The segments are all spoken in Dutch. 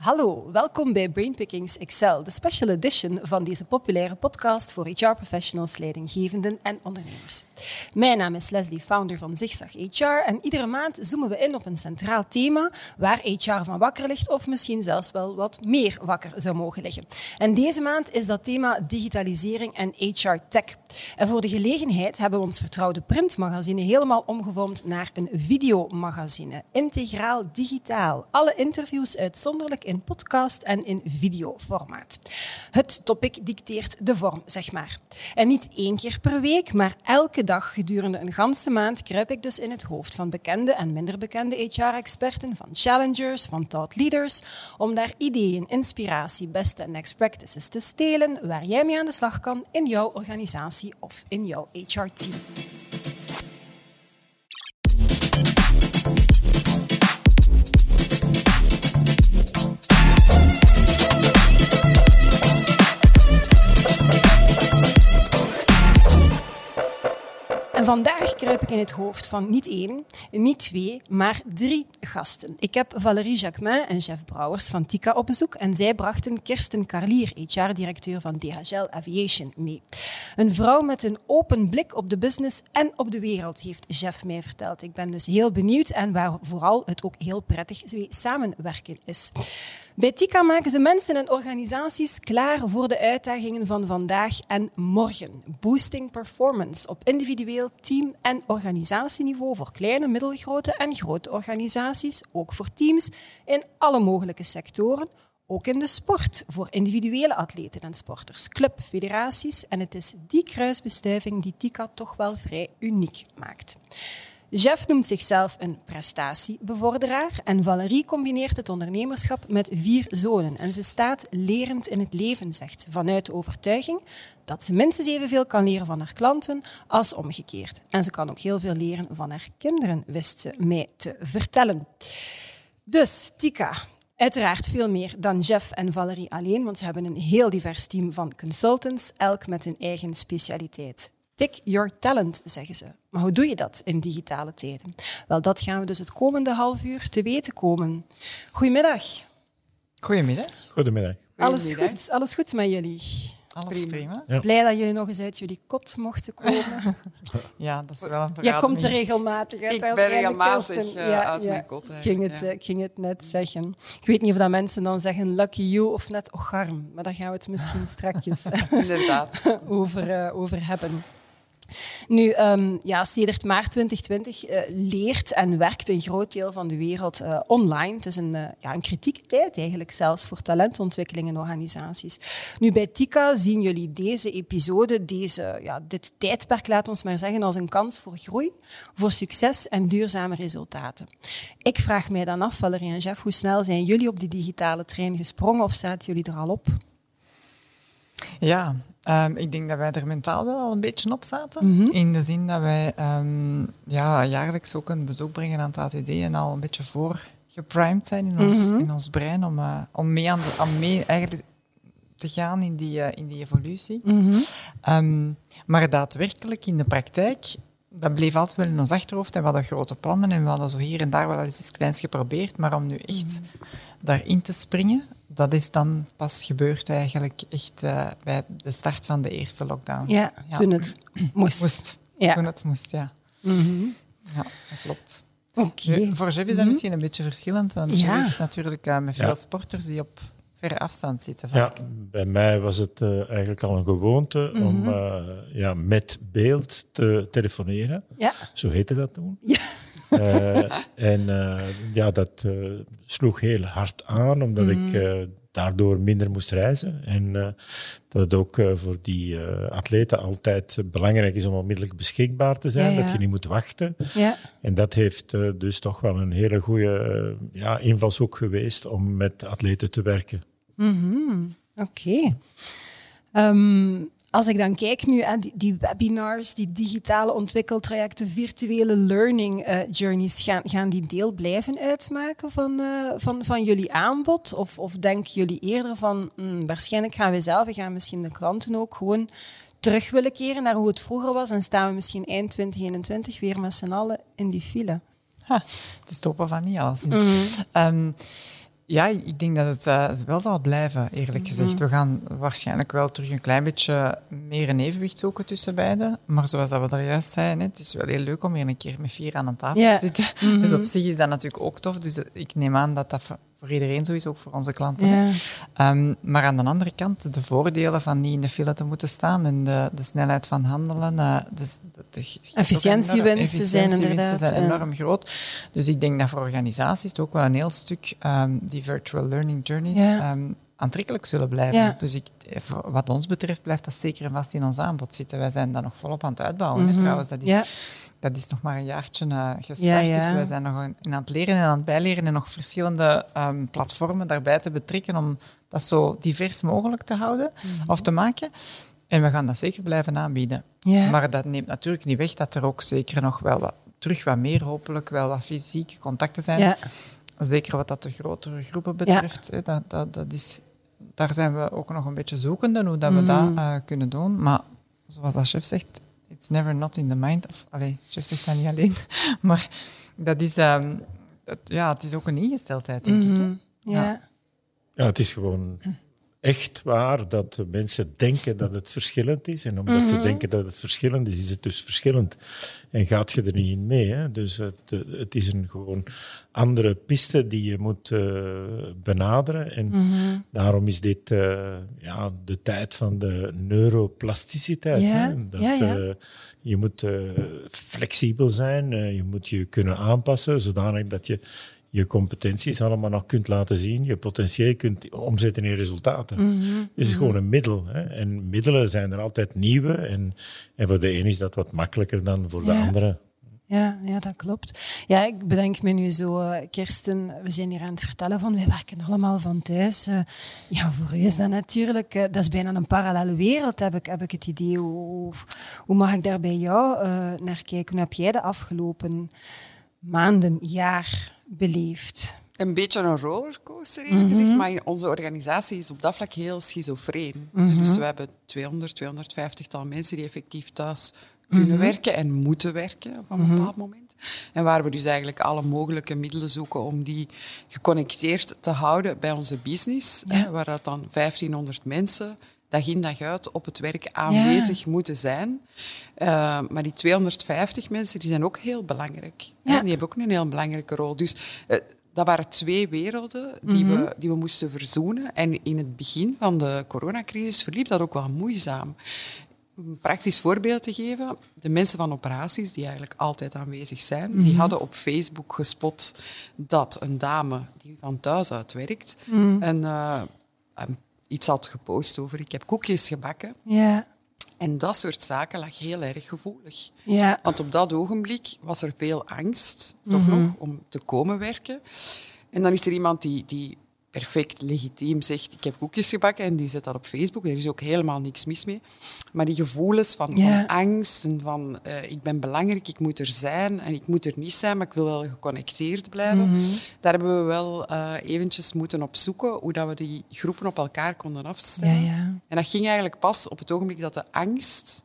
Hallo, welkom bij Brainpickings Excel, de special edition van deze populaire podcast voor HR-professionals, leidinggevenden en ondernemers. Mijn naam is Leslie, founder van Zigzag HR en iedere maand zoomen we in op een centraal thema waar HR van wakker ligt of misschien zelfs wel wat meer wakker zou mogen liggen. En deze maand is dat thema digitalisering en HR tech. En voor de gelegenheid hebben we ons vertrouwde printmagazine helemaal omgevormd naar een videomagazine. Integraal digitaal. Alle interviews uitzonderlijk in podcast en in videoformaat. Het topic dicteert de vorm, zeg maar. En niet één keer per week, maar elke dag gedurende een ganse maand kruip ik dus in het hoofd van bekende en minder bekende HR-experten, van challengers, van thought leaders, om daar ideeën, inspiratie, beste en next practices te stelen waar jij mee aan de slag kan in jouw organisatie of in jouw HR-team. En vandaag kruip ik in het hoofd van niet één, niet twee, maar drie gasten. Ik heb Valérie Jacquemin en Jeff Brouwers van Tika op bezoek en zij brachten Kirsten Carlier, HR-directeur van DHL Aviation, mee. Een vrouw met een open blik op de business en op de wereld, heeft Jeff mij verteld. Ik ben dus heel benieuwd en waar vooral het ook heel prettig samenwerken is. Bij TICA maken ze mensen en organisaties klaar voor de uitdagingen van vandaag en morgen. Boosting performance op individueel, team- en organisatieniveau voor kleine, middelgrote en grote organisaties, ook voor teams in alle mogelijke sectoren. Ook in de sport, voor individuele atleten en sporters, club, federaties. En het is die kruisbestuiving die TICA toch wel vrij uniek maakt. Jeff noemt zichzelf een prestatiebevorderaar en Valerie combineert het ondernemerschap met vier zonen. En ze staat lerend in het leven, zegt ze, vanuit de overtuiging dat ze minstens evenveel kan leren van haar klanten als omgekeerd. En ze kan ook heel veel leren van haar kinderen, wist ze mij te vertellen. Dus, Tika, Uiteraard veel meer dan Jeff en Valerie alleen, want ze hebben een heel divers team van consultants, elk met een eigen specialiteit. Tick your talent, zeggen ze. Maar hoe doe je dat in digitale tijden? Wel, dat gaan we dus het komende half uur te weten komen. Goedemiddag. Goedemiddag. Goedemiddag. Alles goed, alles goed met jullie? Alles prima. Blij dat jullie nog eens uit jullie kot mochten komen. ja, dat is wel een Jij komt er regelmatig uit. Ik ben regelmatig uh, ja, uit mijn kot. Ging het, ja. uh, ging het net zeggen. Ik weet niet of dat mensen dan zeggen lucky you of net ocharm. Maar daar gaan we het misschien strakjes over, uh, over hebben. Nu, um, ja, sedert maart 2020 uh, leert en werkt een groot deel van de wereld uh, online. Het is een, uh, ja, een kritieke tijd eigenlijk zelfs voor talentontwikkeling in organisaties. Nu, bij TICA zien jullie deze episode, deze, ja, dit tijdperk, laat ons maar zeggen, als een kans voor groei, voor succes en duurzame resultaten. Ik vraag mij dan af, Valerie en Jeff, hoe snel zijn jullie op die digitale trein gesprongen of zaten jullie er al op? Ja, um, ik denk dat wij er mentaal wel al een beetje op zaten. Mm -hmm. In de zin dat wij um, ja, jaarlijks ook een bezoek brengen aan het ATD en al een beetje voor geprimed zijn in ons, mm -hmm. in ons brein om, uh, om mee, aan de, om mee eigenlijk te gaan in die, uh, in die evolutie. Mm -hmm. um, maar daadwerkelijk in de praktijk, dat bleef altijd wel in ons achterhoofd en we hadden grote plannen en we hadden zo hier en daar wel eens iets kleins geprobeerd, maar om nu echt daarin te springen, dat is dan pas gebeurd eigenlijk echt uh, bij de start van de eerste lockdown. Ja, ja. toen het moest. moest. Ja. Toen het moest, ja. Mm -hmm. Ja, dat klopt. Okay. Voor Jeff is dat mm -hmm. misschien een beetje verschillend, want ja. Jeff heeft natuurlijk uh, met veel ja. sporters die op verre afstand zitten. Ja, bij mij was het uh, eigenlijk al een gewoonte mm -hmm. om ja, met beeld te telefoneren. Ja. Zo heette dat toen. Ja. Uh, en ja, dat sloeg heel hard aan, omdat mm. ik daardoor minder moest reizen. En dat het ook voor die atleten altijd belangrijk is om onmiddellijk beschikbaar te zijn, ja, ja. dat je niet moet wachten. Ja. En dat heeft dus toch wel een hele goede ja, invalshoek geweest om met atleten te werken. Mm -hmm. Oké. Okay. Um, als ik dan kijk nu aan die, die, webinars, die digitale ontwikkeltrajecten, virtuele learning uh, journeys, gaan, gaan die deel blijven uitmaken van, uh, van, van jullie aanbod? Of, of denken jullie eerder van, hmm, waarschijnlijk gaan we zelf, gaan misschien de klanten ook gewoon terug willen keren naar hoe het vroeger was en staan we misschien eind 2021 weer met z'n allen in die file? Ha, het is toppen van niet alles. Mm -hmm. um, Ja, ik denk dat het uh, wel zal blijven, eerlijk gezegd. We gaan waarschijnlijk wel terug een klein beetje meer een evenwicht zoeken tussen beiden. Maar zoals dat we daar juist zeiden, het is wel heel leuk om hier een keer met vier aan een tafel te zitten. Dus op zich is dat natuurlijk ook tof. Dus ik neem aan dat dat voor iedereen is, ook voor onze klanten. Ja. Ehm, maar aan de andere kant, de voordelen van niet in de file te moeten staan en de, de snelheid van handelen. Uh, de, de, efficiëntiewinsten zijn inderdaad zijn enorm groot. Dus ik denk dat voor organisaties het ook wel een heel stuk um, die virtual learning journeys um, aantrekkelijk zullen blijven. Dus ik, wat ons betreft blijft dat zeker en vast in ons aanbod zitten. Wij zijn dat nog volop aan het uitbouwen. Mm Trouwens, dat is dat is nog maar een jaartje uh, gestart. Dus wij zijn nog aan het leren en aan het bijleren en nog verschillende um, platformen daarbij te betrekken om dat zo divers mogelijk te houden mhm. of te maken. En we gaan dat zeker blijven aanbieden. Maar dat neemt natuurlijk niet weg dat er ook zeker nog wel wat, terug wat meer, hopelijk wel wat fysieke contacten zijn. Zeker wat dat de grotere groepen betreft. Dat, dat, dat is, daar zijn we ook nog een beetje zoekende hoe dat we dat mhm. uh, kunnen doen. Maar zoals dat chef zegt, it's never not in the mind. Of, allee, chef zegt dat niet alleen. maar dat is, um, ja, het is ook een ingesteldheid, denk ik. Hè? Mhm. Ja. ja, het is gewoon echt waar dat mensen denken dat het verschillend is. En omdat ze mhm. denken dat het verschillend is, is het dus verschillend. En gaat je er niet in mee. Hè? Dus het, het is een gewoon andere piste die je moet uh, benaderen. En mhm. daarom is dit uh, ja, de tijd van de neuroplasticiteit. Ja. Hè? Dat, ja, ja. Uh, je moet flexibel zijn, je moet je kunnen aanpassen, zodanig dat je je competenties allemaal nog kunt laten zien, je potentieel kunt omzetten in resultaten. Mm -hmm. Dus het is gewoon een middel. Hè. En middelen zijn er altijd nieuwe. En, en voor de een is dat wat makkelijker dan voor de andere. Ja, ja, dat klopt. Ja, ik bedenk me nu zo, uh, Kirsten, we zijn hier aan het vertellen van, we werken allemaal van thuis. Uh, ja, voor u is dat natuurlijk, uh, dat is bijna een parallele wereld, heb ik, heb ik het idee. Hoe, hoe mag ik daar bij jou naar kijken? Hoe heb jij de afgelopen maanden, jaar beleefd? Een beetje een rollercoaster, mm gezegd, maar onze organisatie is op dat vlak heel schizofreen. Mhm. Dus we hebben 200, 250 tal mensen die effectief thuis kunnen mhm. werken en moeten werken op een mhm. bepaald moment. En waar we dus eigenlijk alle mogelijke middelen zoeken om die geconnecteerd te houden bij onze business. Hè, waar dat dan 1500 mensen dag in dag uit op het werk aanwezig moeten zijn. Uh, maar die 250 mensen die zijn ook heel belangrijk. Ja. Die hebben ook een heel belangrijke rol. Dus uh, dat waren twee werelden die, we, mhm. die we moesten verzoenen. En in het begin van de coronacrisis verliep dat ook wel moeizaam. Een praktisch voorbeeld te geven. De mensen van operaties, die eigenlijk altijd aanwezig zijn, die mhm. hadden op Facebook gespot dat een dame die van thuis uit werkt, mm. een, uh, een iets had gepost over ik heb koekjes gebakken. Ja. En dat soort zaken lag heel erg gevoelig. Ja. Want op dat ogenblik was er veel angst, toch mhm. nog, om te komen werken. En dan is er iemand die, die perfect legitiem zegt, ik heb koekjes gebakken en die zet dat op Facebook. Er is ook helemaal niks mis mee. Maar die gevoelens van, van angst en van uh, ik ben belangrijk, ik moet er zijn en ik moet er niet zijn, maar ik wil wel geconnecteerd blijven. Mhm. Daar hebben we wel uh, eventjes moeten op zoeken hoe dat we die groepen op elkaar konden afstemmen. Ja, ja. En dat ging eigenlijk pas op het ogenblik dat de angst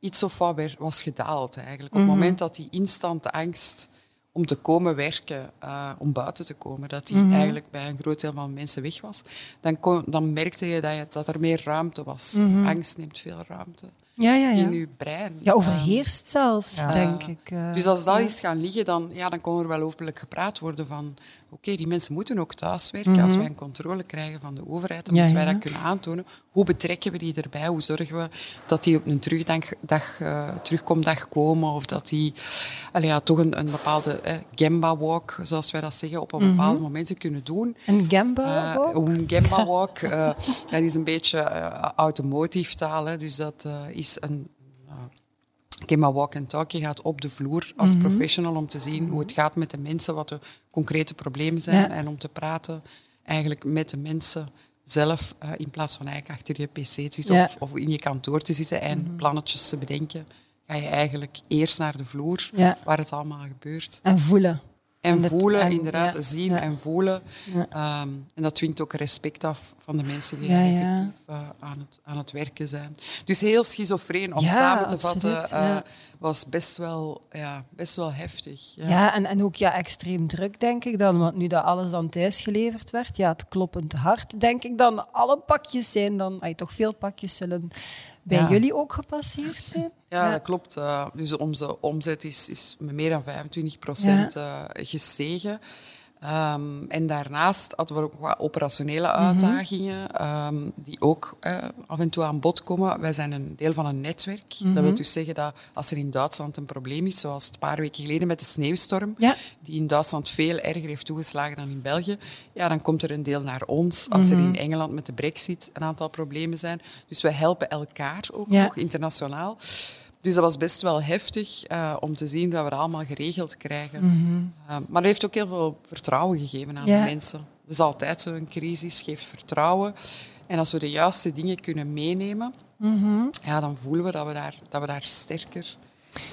iets of wat weer was gedaald eigenlijk. Op het mhm. moment dat die instante angst om te komen werken, uh, om buiten te komen. Dat die mhm. eigenlijk bij een groot deel van mensen weg was. Dan, kon, dan merkte je dat, je dat, er meer ruimte was. Mhm. Angst neemt veel ruimte ja, ja, ja. in je brein. Ja, overheerst zelfs, denk ik. Uh, dus als dat is gaan liggen, dan, ja, dan kon er wel openlijk gepraat worden van oké, die mensen moeten ook thuiswerken. Als mhm. wij een controle krijgen van de overheid, dan moeten wij dat kunnen aantonen. Hoe betrekken we die erbij? Hoe zorgen we dat die op een terugdag, uh, terugkomdag komen? Of dat die allee, ja, toch een, een bepaalde eh, Gemba-walk, zoals wij dat zeggen, op een mhm. bepaalde momenten kunnen doen. Een Gemba-walk? Uh, een Gemba-walk. uh, dat is een beetje automotive taal. Hè, dus dat is een Gemma Walk and Talk. Je gaat op de vloer als mhm. professional om te zien hoe het gaat met de mensen, wat de concrete problemen zijn. En om te praten eigenlijk met de mensen zelf, uh, in plaats van eigenlijk achter je pc te zitten of, of, in je kantoor te zitten en mm plannetjes te bedenken, ga je eigenlijk eerst naar de vloer, waar het allemaal gebeurt. En voelen. En, voelen, en- inderdaad, zien en voelen. Ehm, en dat dwingt ook respect af van de mensen die Ja, effectief eh, aan, het, aan het werken zijn. Dus heel schizofreen om samen te absoluut, vatten, eh, was best wel, ja, best wel heftig. Ja. En, en ook ja, extreem druk, denk ik dan. Want nu dat alles dan thuis geleverd werd, ja, het kloppend hart, denk ik dan. Alle pakjes zijn dan, ay, toch veel pakjes zullen bij Ja. jullie ook gepasseerd zijn. Ja, dat klopt. Eh, dus onze omzet is, is met meer dan 25 procent gestegen. Ehm, en daarnaast hadden we ook wat operationele Mhm. uitdagingen ehm, die ook eh, af en toe aan bod komen. Wij zijn een deel van een netwerk. Mhm. Dat wil dus zeggen dat als er in Duitsland een probleem is, zoals een paar weken geleden met de sneeuwstorm, Ja. die in Duitsland veel erger heeft toegeslagen dan in België, ja, dan komt er een deel naar ons. Als er Mhm. in Engeland met de brexit een aantal problemen zijn. Dus we helpen elkaar ook Ja. nog internationaal. Dus dat was best wel heftig eh, om te zien dat we allemaal geregeld krijgen. Eh, maar dat heeft ook heel veel vertrouwen gegeven aan Mhm. De mensen. Dat is altijd zo, een crisis geeft vertrouwen. En als we de juiste dingen kunnen meenemen, Mhm. ja, dan voelen we dat we daar, dat we daar sterker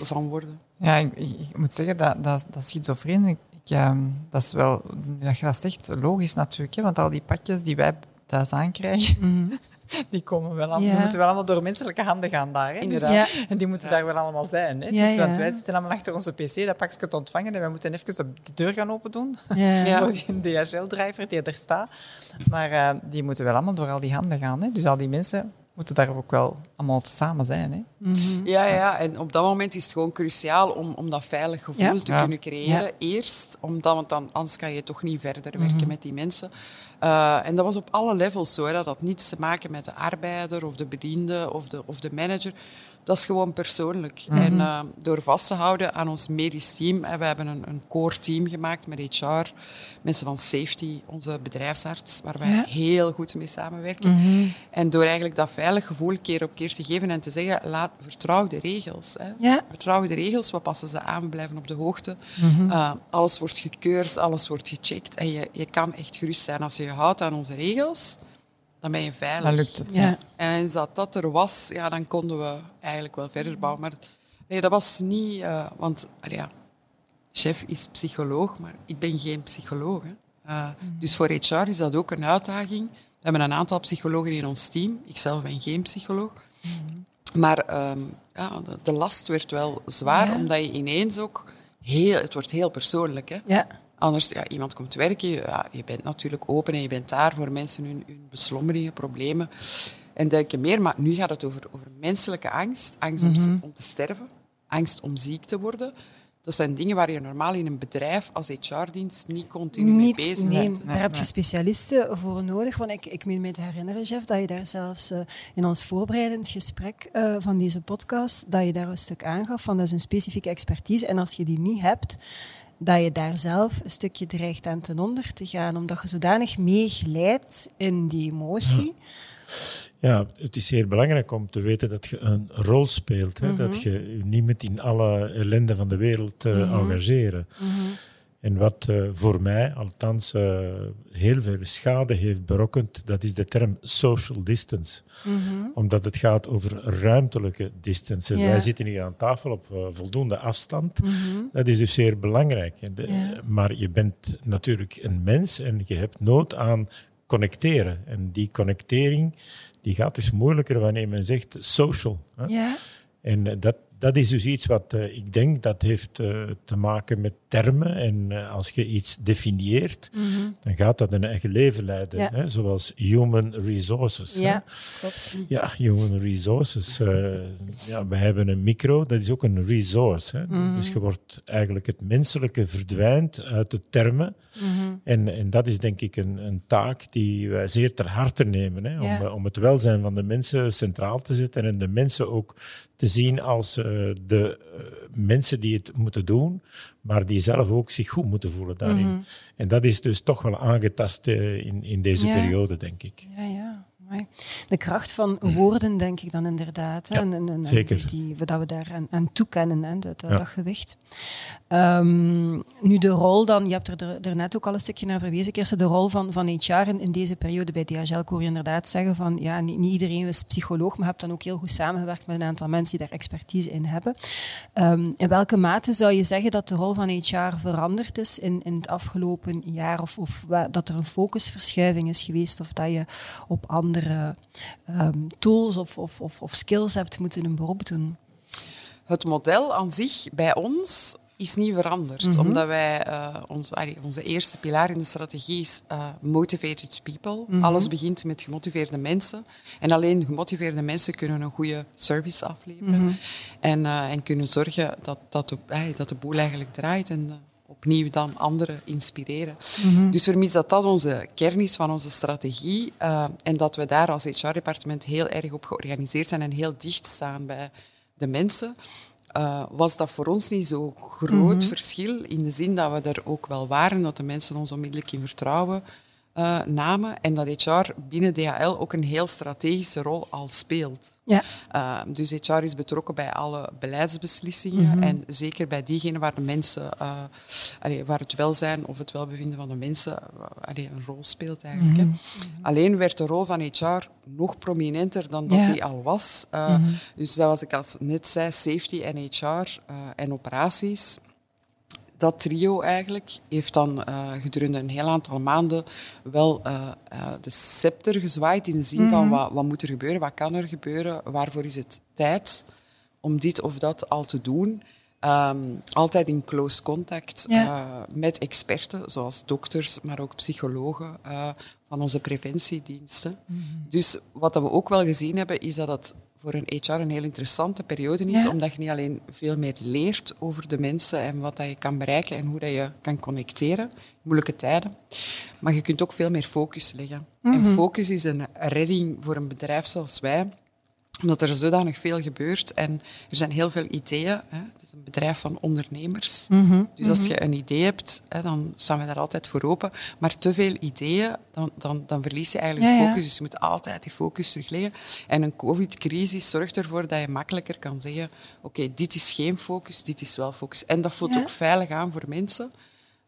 van worden. Ja, ik, moet zeggen, dat, dat, dat schizofreen, ik, ehm, dat is wel, dat je dat zegt, logisch natuurlijk. Hè, want al die pakjes die wij thuis aankrijgen, die, komen wel aan. Ja. die moeten wel allemaal door menselijke handen gaan daar. Hè. Dus. Ja. en die moeten daar wel allemaal zijn. Hè. Ja, dus, want ja. wij zitten allemaal achter onze pc, dat pakje te ontvangen en wij moeten even de, de deur gaan open doen Ja. Ja. voor die DHL-driver die er staat. Maar eh, die moeten wel allemaal door al die handen gaan. Hè. Dus al die mensen moeten daar ook wel allemaal samen zijn. Hè. Ja, ja, en op dat moment is het gewoon cruciaal om, om dat veilig gevoel Ja. te Ja. kunnen creëren. Eerst, omdat, want dan, anders kan je toch niet verder werken met die mensen. Eh, en dat was op alle levels zo. Hè. Dat had niets te maken met de arbeider of de bediende of de, of de manager. Dat is gewoon persoonlijk. En eh, door vast te houden aan ons medisch team, hè, we hebben een, een core team gemaakt met HR, mensen van safety, onze bedrijfsarts, waar wij Ja. heel goed mee samenwerken. En door eigenlijk dat veilig gevoel keer op keer te geven en te zeggen, laat, vertrouw de regels. Hè. Ja. Vertrouw de regels, we passen ze aan, we blijven op de hoogte. Uh, alles wordt gekeurd, alles wordt gecheckt. En je, je kan echt gerust zijn. Als je je houdt aan onze regels, dan ben je veilig. Dan lukt het. Ja. En eens dat dat er was, ja, dan konden we eigenlijk wel verder bouwen. Maar nee, dat was niet... eh, want, ja, chef is psycholoog, maar ik ben geen psycholoog. Hè. Uh, Dus voor HR is dat ook een uitdaging. We hebben een aantal psychologen in ons team. Ik zelf ben geen psycholoog. Maar ehm, ja, de, de last werd wel zwaar, Ja. omdat je ineens ook... Heel, het wordt heel persoonlijk. Hè. Ja. Anders, ja, iemand komt werken, ja, je bent natuurlijk open en je bent daar voor mensen hun, hun beslommeringen, problemen en dergelijke meer. Maar nu gaat het over, over menselijke angst. Angst om, om te sterven, angst om ziek te worden. Dat zijn dingen waar je normaal in een bedrijf als HR-dienst niet continu mee Niet, bezig nee, bent. daar heb je specialisten voor nodig. Want ik, ik meen me te herinneren, Jeff, dat je daar zelfs eh, in ons voorbereidend gesprek eh, van deze podcast, dat je daar een stuk aangaf van dat is een specifieke expertise. En als je die niet hebt, dat je daar zelf een stukje dreigt aan ten onder te gaan, omdat je zodanig meeglijdt in die emotie. Ja, het is zeer belangrijk om te weten dat je een rol speelt. Hè? Dat je je niet met in alle ellende van de wereld eh, engageren. En wat eh, voor mij althans eh, heel veel schade heeft berokkend, dat is de term social distance. Omdat het gaat over ruimtelijke distance. Wij zitten hier aan tafel op eh, voldoende afstand. Dat is dus zeer belangrijk. De-. Maar je bent natuurlijk een mens en je hebt nood aan connecteren. En die connectering die gaat dus moeilijker wanneer men zegt social. Hè? En dat, dat is dus iets wat eh, ik denk dat heeft eh, te maken met termen. En eh, als je iets definieert, dan gaat dat een eigen leven leiden. Ja. Hè? Zoals human resources. hè. Ja, klopt. Ja, human resources. ja, we hebben een micro, dat is ook een resource. Hè? Mhm. Dus je wordt eigenlijk het menselijke verdwijnt uit de termen. Mhm. En, en dat is denk ik een, een taak die wij zeer ter harte nemen. Hè? Om, Ja. om het welzijn van de mensen centraal te zetten en de mensen ook te zien als eh, de eh, mensen die het moeten doen, maar die zelf ook zich goed moeten voelen daarin. En dat is dus toch wel aangetast eh, in, in deze Ja. periode, denk ik. Ja, ja. De kracht van woorden, denk ik dan inderdaad. Ja, en, en, en, zeker. Die, dat we daar aan, aan toekennen, hè, dat, dat, dat gewicht. Um, nu de rol dan, je hebt er, er net ook al een stukje naar verwezen, eerst de rol van, van HR in, in deze periode bij DHL kon je inderdaad zeggen van, ja, niet, niet, iedereen is psycholoog, maar je hebt dan ook heel goed samengewerkt met een aantal mensen die daar expertise in hebben. Um, in welke mate zou je zeggen dat de rol van HR veranderd is in, in het afgelopen jaar, of, of dat er een focusverschuiving is geweest, of dat je op andere um, tools of, of, of, of skills hebt moeten een beroep doen? Het model aan zich bij ons is niet veranderd. Mm -hmm. Omdat wij, uh, ons, allee, onze eerste pilaar in de strategie is uh, motivated people. Mm -hmm. Alles begint met gemotiveerde mensen. En alleen gemotiveerde mensen kunnen een goede service afleveren. Mm -hmm. en, uh, en, kunnen zorgen dat, dat, de, dat de boel eigenlijk draait. En opnieuw dan anderen inspireren. Dus vermits dat dat onze kern is van onze strategie en dat we daar als HR-departement heel erg op georganiseerd zijn en heel dicht staan bij de mensen, uh, was dat voor ons niet zo'n groot mm -hmm. verschil. In de zin dat we er ook wel waren, dat de mensen ons onmiddellijk in vertrouwen uh, namen. En dat HR binnen DHL ook een heel strategische rol al speelt. Ja. Uh, dus HR is betrokken bij alle beleidsbeslissingen. Mm -hmm. En zeker bij diegenen waar de mensen, allee, waar het welzijn of het welbevinden van de mensen allee, een rol speelt eigenlijk. Mm -hmm. Alleen werd de rol van HR nog prominenter dan dat ja. die al was. Mm -hmm. Dus dat was ik als net zei, safety en HR en operaties. Dat trio eigenlijk heeft dan uh, gedurende een heel aantal maanden wel de scepter gezwaaid in de zin mm -hmm. van wat, wat moet er gebeuren, wat kan er gebeuren, waarvoor is het tijd om dit of dat al te doen. Um, altijd in close contact ja. met experten, zoals dokters, maar ook psychologen van onze preventiediensten. Mm -hmm. Dus wat we ook wel gezien hebben, is dat het voor een HR een heel interessante periode is, ja. omdat je niet alleen veel meer leert over de mensen en wat dat je kan bereiken en hoe dat je kan connecteren in moeilijke tijden, maar je kunt ook veel meer focus leggen. Mm -hmm. En focus is een redding voor een bedrijf zoals wij, omdat er zodanig veel gebeurt en er zijn heel veel ideeën. Hè. Het is een bedrijf van ondernemers. Mhm, Mm -hmm. Dus als je een idee hebt, hè, dan staan we daar altijd voor open. Maar te veel ideeën, dan, dan, dan verlies je eigenlijk ja, ja. focus. Dus je moet altijd die focus terugleggen. En een covid-crisis zorgt ervoor dat je makkelijker kan zeggen oké, okay, dit is geen focus, dit is wel focus. En dat voelt Ja. ook veilig aan voor mensen.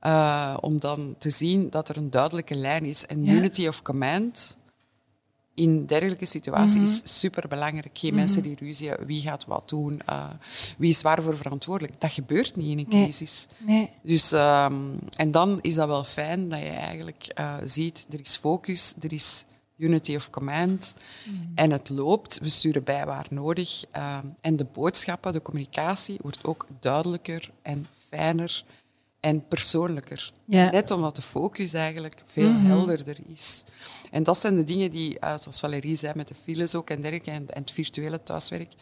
Uh, om dan te zien dat er een duidelijke lijn is. En unity of command in dergelijke situaties Mhm. is superbelangrijk. Geen mensen die ruzie wie gaat wat doen, uh, wie is waarvoor verantwoordelijk. Dat gebeurt niet in een Nee. crisis. Nee. Dus, um, en dan is dat wel fijn dat je eigenlijk uh, ziet, er is focus, er is unity of command en het loopt. We sturen bij waar nodig. Um, en de boodschappen, de communicatie wordt ook duidelijker en fijner en persoonlijker. Ja. Net omdat de focus eigenlijk veel Mhm. helderder is. En dat zijn de dingen die, uh, zoals Valerie zei, met de files ook en dergelijke, en, en het virtuele thuiswerk,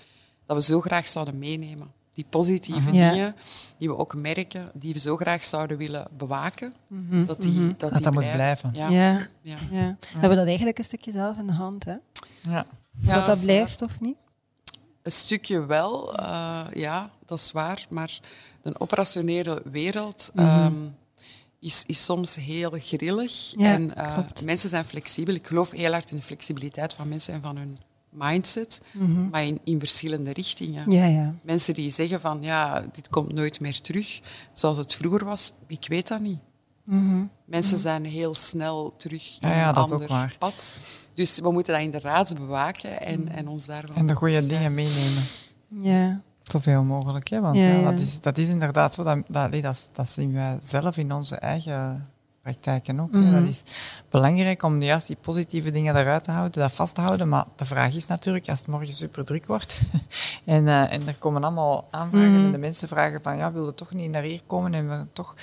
dat we zo graag zouden meenemen. Die positieve Ja. dingen die we ook merken, die we zo graag zouden willen bewaken, Mhm, dat die, mhm. dat Dat die dat moet blijven. Ja. Ja. Ja. Ja. We hebben dat eigenlijk een stukje zelf in de hand, hè? Ja. Ja, dat dat blijft of niet? Een stukje wel, uh, ja, dat is waar. Maar de operationele wereld Mhm. um, is, is soms heel grillig. Ja, en uh, klopt. mensen zijn flexibel. Ik geloof heel hard in de flexibiliteit van mensen en van hun mindset. Mhm. Maar in, in verschillende richtingen. Ja, ja. Mensen die zeggen van, ja, dit komt nooit meer terug zoals het vroeger was. Ik weet dat niet. Mhm. Mensen zijn heel snel terug in ja, een ander pad. Dus we moeten dat inderdaad bewaken en, en ons daarvan En de goede dingen meenemen. Ja. Zoveel mogelijk. Hè? Want Ja. Dat, is, dat is inderdaad zo. Dat, dat, zien wij zelf in onze eigen praktijken ook. Mhm. Dat is belangrijk om juist die positieve dingen eruit te houden, dat vast te houden. Maar de vraag is natuurlijk, als het morgen super druk wordt en, eh, en er komen allemaal aanvragen Mhm. en de mensen vragen van ja, wil je toch niet naar hier komen en we toch...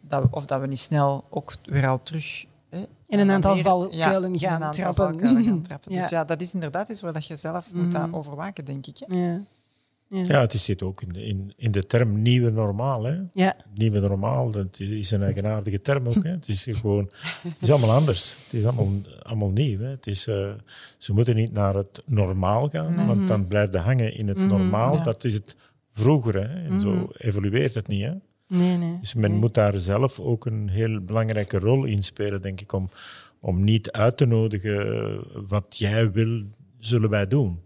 Dat, of dat we niet snel ook weer al terug... In een aantal valkuilen gaan gaan trappen. Dus ja, dat is inderdaad iets waar dat je zelf moet aan Mhm. overwaken, denk ik. Hè? Ja. Ja. Ja, het zit ook in de, in, in de term nieuwe normaal. Hè. Ja. Nieuwe normaal, dat is een eigenaardige term ook. Hè. Het is gewoon, het is allemaal anders. Het is allemaal, allemaal nieuw. Hè. Het is, eh, ze moeten niet naar het normaal gaan, want dan blijft het hangen in het Mhm. normaal. Ja. Dat is het vroeger. Hè. En Mhm. zo evolueert het niet. Hè. Nee, nee. Dus men nee. moet daar zelf ook een heel belangrijke rol in spelen, denk ik, om, om niet uit te nodigen wat jij wil, zullen wij doen.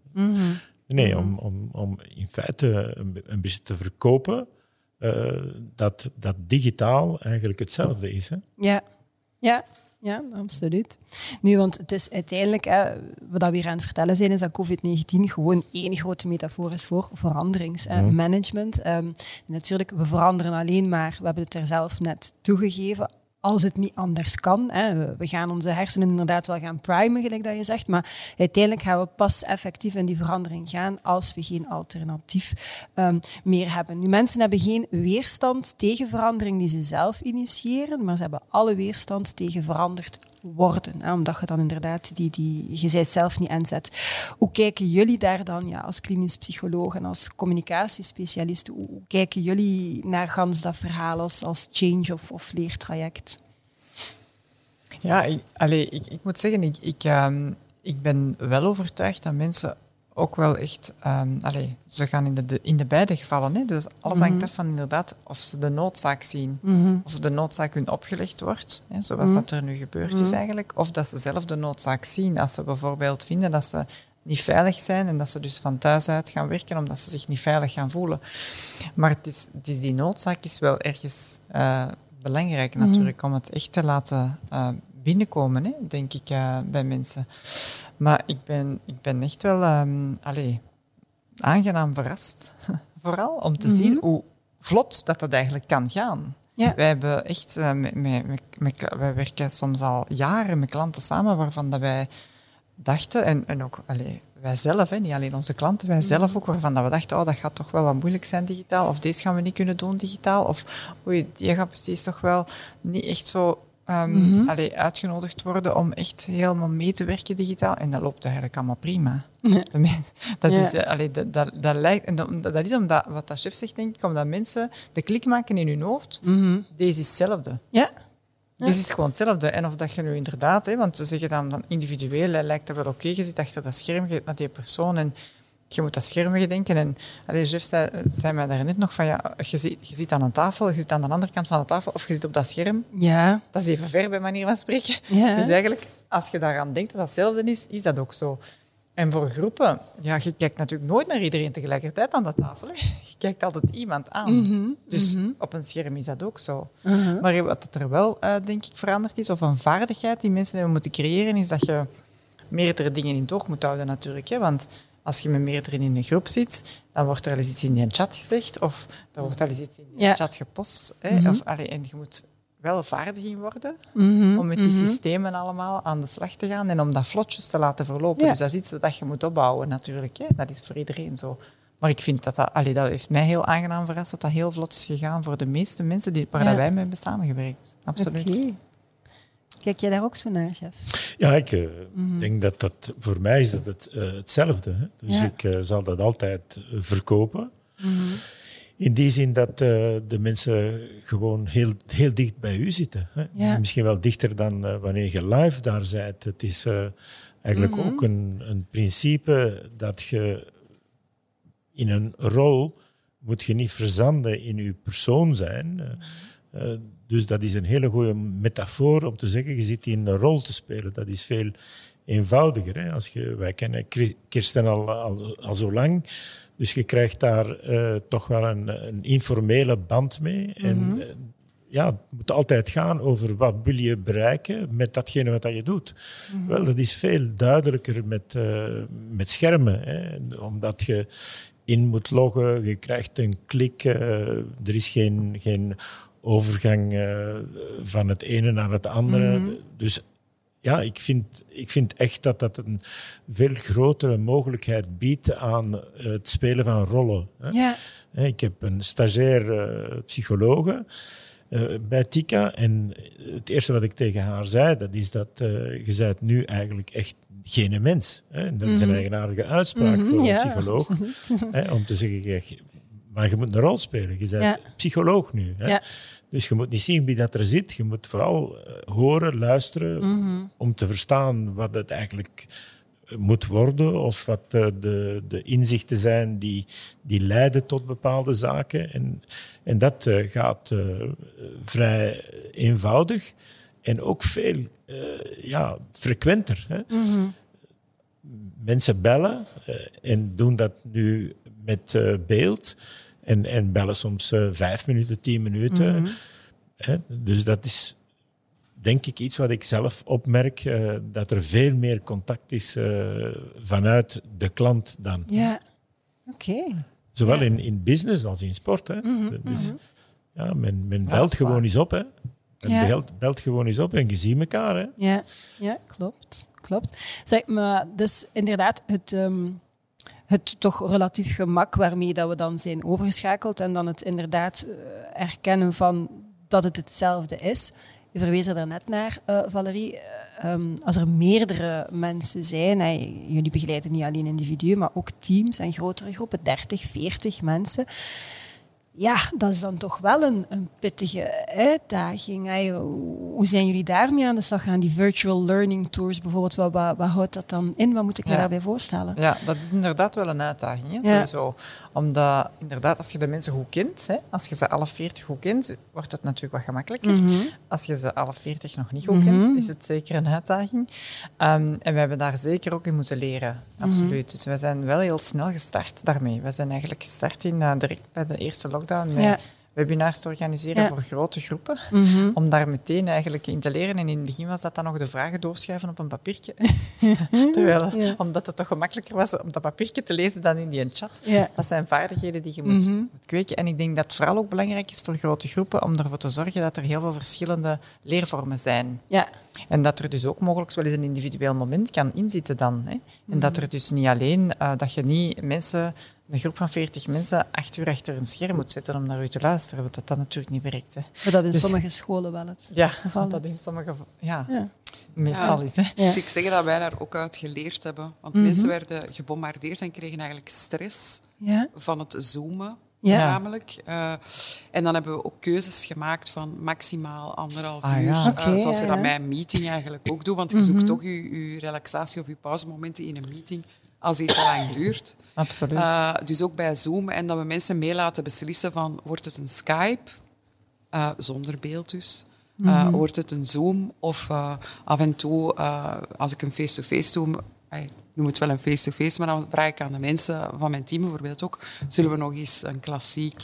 Nee, om, om, om in feite een, een beetje te verkopen uh, dat, dat digitaal eigenlijk hetzelfde is. Hè? Ja, ja. Ja, absoluut. Nu, want het is uiteindelijk, hè, wat we hier aan het vertellen zijn, is dat COVID-19 gewoon één grote metafoor is voor veranderingsmanagement. Mhm. Um, natuurlijk, we veranderen alleen maar, we hebben het er zelf net toegegeven, als het niet anders kan. Hè. We gaan onze hersenen inderdaad wel gaan primen, gelijk dat je zegt, maar uiteindelijk gaan we pas effectief in die verandering gaan als we geen alternatief um, meer hebben. Nu, mensen hebben geen weerstand tegen verandering die ze zelf initiëren, maar ze hebben alle weerstand tegen veranderd worden. Hè, omdat je dan inderdaad die, die, je zelf niet inzet. Hoe kijken jullie daar dan ja, als klinisch psycholoog en als communicatiespecialist? Hoe, kijken jullie naar gans dat verhaal als, als change of, of leertraject? Ja, ik, ik, ik moet zeggen, ik, ik, um, ik ben wel overtuigd dat mensen ook wel echt, um, allez, ze gaan in de, in de beide gevallen. Hè? Dus alles hangt mhm. af van inderdaad of ze de noodzaak zien. Mm Of de noodzaak hun opgelegd wordt, hè, zoals mhm. dat er nu gebeurd is mhm. eigenlijk. Of dat ze zelf de noodzaak zien. Als ze bijvoorbeeld vinden dat ze niet veilig zijn en dat ze dus van thuis uit gaan werken omdat ze zich niet veilig gaan voelen. Maar het is, het is die noodzaak is wel ergens uh, belangrijk natuurlijk om het echt te laten uh, binnenkomen, hè, denk ik, uh, bij mensen. Maar ik ben, ik ben echt wel um, allez, aangenaam verrast. Vooral om te zien mhm. hoe vlot dat dat eigenlijk kan gaan. Ja. Wij hebben echt, uh, met, met, met, wij werken soms al jaren met klanten samen waarvan dat wij dachten, en, en ook allez, wij zelf, hè, niet alleen onze klanten, wij zelf mhm. ook, waarvan dat we dachten, oh, dat gaat toch wel wat moeilijk zijn digitaal, of deze gaan we niet kunnen doen digitaal, of oei, die gaat precies toch wel niet echt zo um, uitgenodigd worden om echt helemaal mee te werken digitaal. En dat loopt eigenlijk allemaal prima. Dat, is, allee, dat, dat, dat, lijkt, en dat, dat, is omdat, wat dat chef zegt, denk ik, omdat mensen de klik maken in hun hoofd. Mhm. Deze is hetzelfde. Ja. Deze is gewoon hetzelfde. En of dat je nu inderdaad, hè, want ze zeggen dan, dan individueel, lijkt dat wel oké, je zit achter dat scherm, je naar die persoon en je moet dat scherm gedenken. En allee, Jeff zei, zei mij daar net nog van, ja, je, zit, je zit aan een tafel, je zit aan de andere kant van de tafel, of je zit op dat scherm. Ja. Dat is even ver bij manier van spreken. Ja. Dus eigenlijk, als je daaraan denkt dat dat hetzelfde is, is dat ook zo. En voor groepen, ja, je kijkt natuurlijk nooit naar iedereen tegelijkertijd aan de tafel. Hè. Je kijkt altijd iemand aan. Mhm, dus mhm. op een scherm is dat ook zo. Uh Maar wat er wel, uh, denk ik, veranderd is, of een vaardigheid die mensen hebben moeten creëren, is dat je meerdere dingen in het oog moet houden natuurlijk. Hè. Want als je met meerdere in een groep zit, dan wordt er al eens iets in die chat gezegd of er wordt al eens iets in die chat gepost. Hè, mhm. of, allee, en je moet wel vaardig in worden mhm. om met die mhm. systemen allemaal aan de slag te gaan en om dat vlotjes te laten verlopen. Dus dat is iets dat je moet opbouwen natuurlijk. Hè. Dat is voor iedereen zo. Maar ik vind dat dat, allee, dat heeft mij heel aangenaam verrast dat dat heel vlot is gegaan voor de meeste mensen die, waar wij mee hebben samengewerkt. Absoluut. Kijk jij daar ook zo naar, chef? Ja, ik uh, denk dat dat voor mij is dat het, uh, hetzelfde. Hè? Dus ik uh, zal dat altijd verkopen. Mm -hmm. In die zin dat de mensen gewoon heel, heel dicht bij u zitten. Hè? Ja. Misschien wel dichter dan wanneer je live daar bent. Het is eigenlijk mm -hmm. ook een, een principe dat je in een rol moet je niet verzanden in je persoon zijn. Uh, dus dat is een hele goede metafoor om te zeggen, je zit in een rol te spelen. Dat is veel eenvoudiger. Hè? Als je, wij kennen Kirsten al, al, al zo lang, dus je krijgt daar uh, toch wel een, een, informele band mee. En mm -hmm. ja, het moet altijd gaan over wat wil je bereiken met datgene wat dat je doet. Mm -hmm. Wel, dat is veel duidelijker met, uh, met schermen. Hè? Omdat je in moet loggen, je krijgt een klik, uh, er is geen, geen overgang uh, van het ene naar het andere. Mm -hmm. Dus ja, ik vind, ik vind echt dat dat een veel grotere mogelijkheid biedt aan het spelen van rollen. Hè. Ja. Ik heb een stagiair uh, psychologe uh, bij Tika en het eerste wat ik tegen haar zei, dat is dat je bent nu eigenlijk echt geen mens. Hè. Dat is een mhm. eigenaardige uitspraak mm -hmm, voor een ja, psycholoog. Hè, om te zeggen, maar je moet een rol spelen. Je bent ja. psycholoog nu. Hè. Ja. Dus je moet niet zien wie dat er zit. Je moet vooral uh, horen, luisteren, mm -hmm. om te verstaan wat het eigenlijk eh, moet worden of wat uh, de, de inzichten zijn die, die leiden tot bepaalde zaken. En, en dat uh, gaat vrij eenvoudig. en ook veel eh, ja, frequenter. Hè. Mensen bellen eh, en doen dat nu met eh, beeld. En, en bellen soms eh, vijf minuten, tien minuten. Hè. Dus dat is denk ik iets wat ik zelf opmerk, eh, dat er veel meer contact is eh, vanuit de klant dan. Ja. Oké. Zowel in, in business als in sport. Hè. Dus, ja, men men belt gewoon waar. eens op. Hè. Men Ja. belt, belt gewoon eens op en je ziet elkaar. Hè. Ja, ja klopt. klopt. Zeg, maar dus inderdaad, het, ehm, het toch relatief gemak waarmee dat we dan zijn overgeschakeld en dan het inderdaad eh, erkennen van dat het hetzelfde is. Je verwees er daarnet naar, eh, Valerie. Eh, ehm, als er meerdere mensen zijn, jullie begeleiden niet alleen individuen, maar ook teams en grotere groepen, 30, 40 mensen. Ja, dat is dan toch wel een, een pittige uitdaging. Hoe zijn jullie daarmee aan de slag gaan? Die virtual learning tours bijvoorbeeld, wat, wat, wat houdt dat dan in? Wat moet ik me Ja. daarbij voorstellen? Ja, dat is inderdaad wel een uitdaging, hè, sowieso. Omdat, inderdaad, als je de mensen goed kent, hè, als je ze alle 40 goed kent, wordt het natuurlijk wat gemakkelijker. Mhm. Als je ze alle 40 nog niet goed kent, is het zeker een uitdaging. Ehm, en we hebben daar zeker ook in moeten leren, absoluut. Dus we zijn wel heel snel gestart daarmee. We zijn eigenlijk gestart in, eh, direct bij de eerste lockdown met Ja. Webinars te organiseren Ja. voor grote groepen. Mhm. Om daar meteen eigenlijk in te leren. En in het begin was dat dan nog de vragen doorschuiven op een papiertje. Terwijl, Ja. omdat het toch gemakkelijker was om dat papiertje te lezen dan in die chat. Ja. Dat zijn vaardigheden die je moet, Mhm. moet kweken. En ik denk dat het vooral ook belangrijk is voor grote groepen om ervoor te zorgen dat er heel veel verschillende leervormen zijn. Ja. En dat er dus ook mogelijk wel eens een individueel moment kan inzitten dan. Hè. En dat er dus niet alleen, eh, dat je niet mensen, een groep van 40 mensen, acht uur achter een scherm moet zetten om naar u te luisteren, want dat dat natuurlijk niet werkt. Hè. Maar dat in Dus- sommige scholen wel het Ja, geval dat in sommige... Ja, Ja. meestal Ja. is. Hè. Ja. Ik zeg dat wij daar ook uit geleerd hebben. Want mensen werden gebombardeerd en kregen eigenlijk stress Ja. van het zoomen. Ja. Namelijk. Eh, en dan hebben we ook keuzes gemaakt van maximaal anderhalf Ah, uur. ja. Eh, zoals je ja, dat ja. bij een meeting eigenlijk ook doet. Want je zoekt toch je, je relaxatie of je pauzemomenten in een meeting als die te lang duurt. Absoluut. Eh, dus ook bij Zoom. En dat we mensen mee laten beslissen van, wordt het een Skype, eh, zonder beeld dus, Eh, wordt het een Zoom of af en toe, als ik een face-to-face doe, ik noem het wel een face-to-face, maar dan vraag ik aan de mensen van mijn team bijvoorbeeld ook, zullen we nog eens een klassiek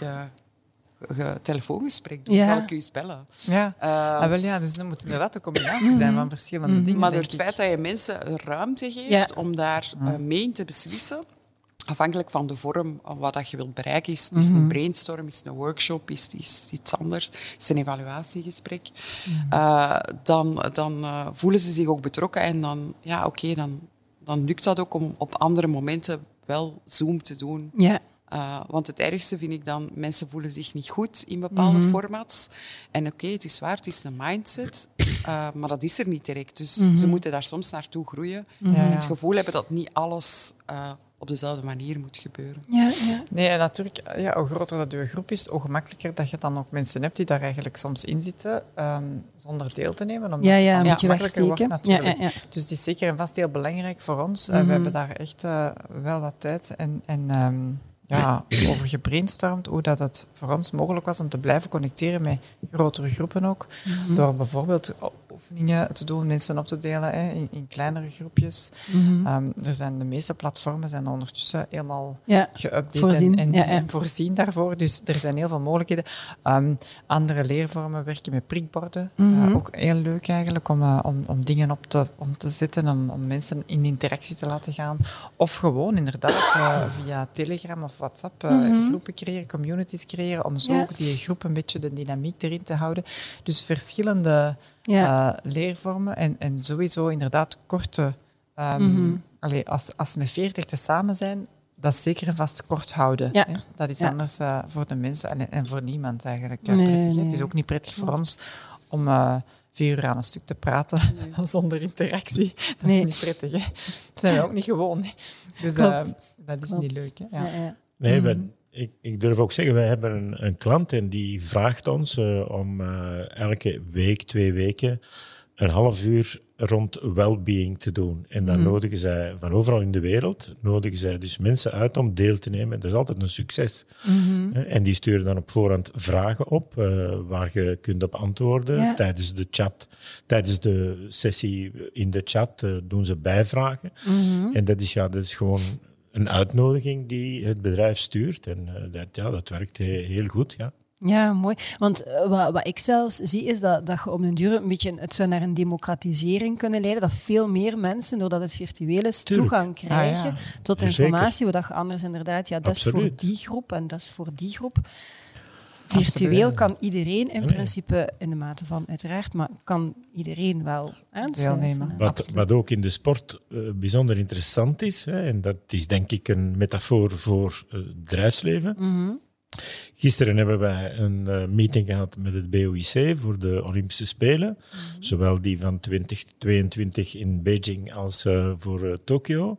telefoongesprek doen? Ja. Zal ik u eens bellen? ja. Eh, Ah, wel, ja, dus dat moet inderdaad een combinatie zijn van verschillende dingen. maar door het ik. feit dat je mensen ruimte geeft Ja. om daar eh, mee in te beslissen, afhankelijk van de vorm van wat dat je wilt bereiken, is, is het een brainstorm, is het een workshop, is het is iets anders, is het een evaluatiegesprek, eh, dan, dan eh, voelen ze zich ook betrokken en dan, ja, oké, dan, dan lukt dat ook om op andere momenten wel Zoom te doen. Ja. Uh, want het ergste vind ik dan, mensen voelen zich niet goed in bepaalde formats. En oké, het is waar, het is een mindset, uh, maar dat is er niet direct. Dus ze moeten daar soms naartoe groeien. Ja, En ja. het gevoel hebben dat niet alles uh, op dezelfde manier moet gebeuren. Ja, ja. Nee, en natuurlijk, ja, hoe groter dat je groep is, hoe gemakkelijker dat je dan ook mensen hebt die daar eigenlijk soms in zitten, um, zonder deel te nemen. Omdat Ja, ja, het dan je makkelijker wordt natuurlijk. Ja, ja, ja. Dus het is zeker en vast heel belangrijk voor ons. Uh, we hebben daar echt uh, wel wat tijd en, en um, ja, over gebrainstormd hoe dat het voor ons mogelijk was om te blijven connecteren met grotere groepen ook. Mm -hmm. Door bijvoorbeeld oefeningen te doen, mensen op te delen hè, in, in, kleinere groepjes. Mm -hmm. um, er zijn de meeste platformen zijn ondertussen helemaal ja, geüpdate. En, en, ja, ja. en, voorzien daarvoor. Dus er zijn heel veel mogelijkheden. Um, andere leervormen werken met prikborden. Mm Mhm. -hmm. uh, ook heel leuk eigenlijk om, uh, om, om dingen op te, om te zetten, om, om mensen in interactie te laten gaan. Of gewoon inderdaad uh, via Telegram of WhatsApp Mhm. -hmm. groepen creëren, communities creëren, om zo ook die groep een beetje de dynamiek erin te houden. Dus verschillende ja. uh, leervormen en, en sowieso inderdaad korte. Um. -hmm. allee, als, als met veertig te samen zijn, dat zeker en vast kort houden. Ja. Hè? Dat is anders uh, voor de mensen en, en, voor niemand eigenlijk nee, prettig. Nee. Het is ook niet prettig voor ons om uh, vier uur aan een stuk te praten nee. zonder interactie. Dat nee. is niet prettig. Hè? Dat zijn we ook niet gewoon. Hè? Dus uh, dat is Klopt. niet leuk. Hè? Ja. Ja, ja. Nee, mm -hmm. Ik, ik, durf ook zeggen, wij hebben een, een klant en die vraagt ons uh, om uh, elke week, twee weken een half uur rond well-being te doen. En dan nodigen zij van overal in de wereld, nodigen zij dus mensen uit om deel te nemen. Dat is altijd een succes. Hè, En die sturen dan op voorhand vragen op, eh, waar je kunt op antwoorden. Ja. Tijdens de chat, tijdens de sessie in de chat eh, doen ze bijvragen. En dat is, ja, dat is gewoon een uitnodiging die het bedrijf stuurt. En eh, dat, ja, dat werkt he- heel goed, ja. Ja, mooi. Want eh, wat, wat ik zelfs zie, is dat, dat je op den duur een beetje, het zou naar een democratisering kunnen leiden, dat veel meer mensen, doordat het virtueel is, Tuurlijk. toegang krijgen ja. tot informatie, waar dat je anders inderdaad, ja, dat is voor die groep en dat is voor die groep. Virtueel kan iedereen in principe, in de mate van uiteraard, maar kan iedereen wel aansluiten. Wat, wat ook in de sport eh, bijzonder interessant is, hè, en dat is denk ik een metafoor voor het bedrijfsleven. Mhm. Gisteren hebben wij een eh, meeting gehad met het BOIC voor de Olympische Spelen. Zowel die van 2022 in Beijing als eh, voor Tokio.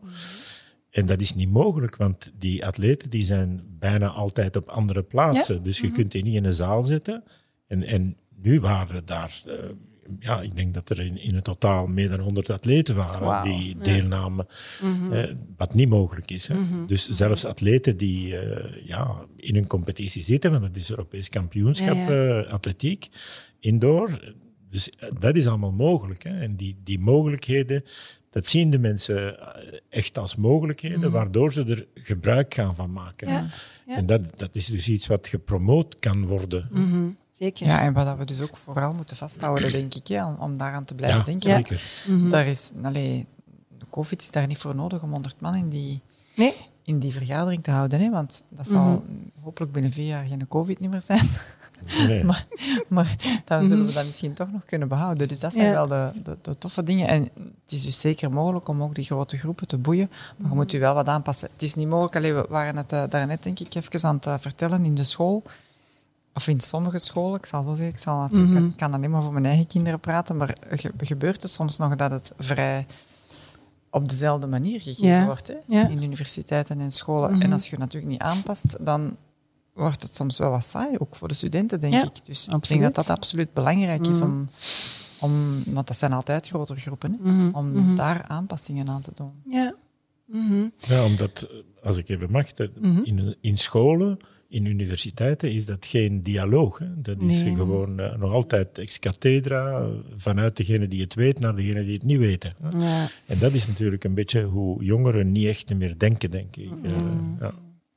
En dat is niet mogelijk, want die atleten die zijn bijna altijd op andere plaatsen. Dus je kunt die niet in een zaal zetten. En, en nu waren daar, eh, ja, ik denk dat er in, in het totaal meer dan 100 atleten waren die ja. deelnamen. eh, wat niet mogelijk is. Hè. Dus zelfs atleten die eh, ja, in een competitie zitten, want dat is Europees kampioenschap Ja, eh, atletiek, indoor. Dus dat is allemaal mogelijk. Hè. En die, die mogelijkheden, dat zien de mensen eh, echt als mogelijkheden, waardoor ze er gebruik gaan van maken. Ja, ja. En dat, dat is dus iets wat gepromoot kan worden. Mhm. Zeker. Ja, en wat dat we dus ook vooral moeten vasthouden, denk ik, hè, om, om daaraan te blijven Ja, denken. Ja. zeker. Mhm. Daar is, allee, de COVID is daar niet voor nodig om 100 man in die, Nee? in die vergadering te houden. Hè, want dat zal Mhm. hopelijk binnen vier jaar geen COVID niet meer zijn. Nee. maar, maar dan zullen we dat misschien toch nog kunnen behouden. Dus dat zijn Ja. wel de, de, de toffe dingen. En het is dus zeker mogelijk om ook die grote groepen te boeien. Maar je moet je wel wat aanpassen. Het is niet mogelijk. Allee, we waren het uh, daarnet, denk ik, even aan het uh, vertellen in de school. Of in sommige scholen, ik zal zo zeggen, ik zal natuurlijk, mm -hmm. ik kan alleen maar voor mijn eigen kinderen praten, maar ge gebeurt het soms nog dat het vrij op dezelfde manier gegeven Ja. wordt hè? Ja. in universiteiten en scholen. Mhm. En als je het natuurlijk niet aanpast, dan wordt het soms wel wat saai, ook voor de studenten, denk Ja, ik. Dus ik denk dat dat absoluut belangrijk is Mhm. om, om, want dat zijn altijd grotere groepen, hè, Mhm. om Mhm. daar aanpassingen aan te doen. Ja. Mhm. Ja, omdat, eh, als ik even mag, dat in, in scholen, in universiteiten is dat geen dialoog. Hè. Dat is Nee. gewoon eh, nog altijd ex cathedra, eh, vanuit degene die het weet naar degene die het niet weten. hè. Ja. En dat is natuurlijk een beetje hoe jongeren niet echt meer denken, denk ik. Ja.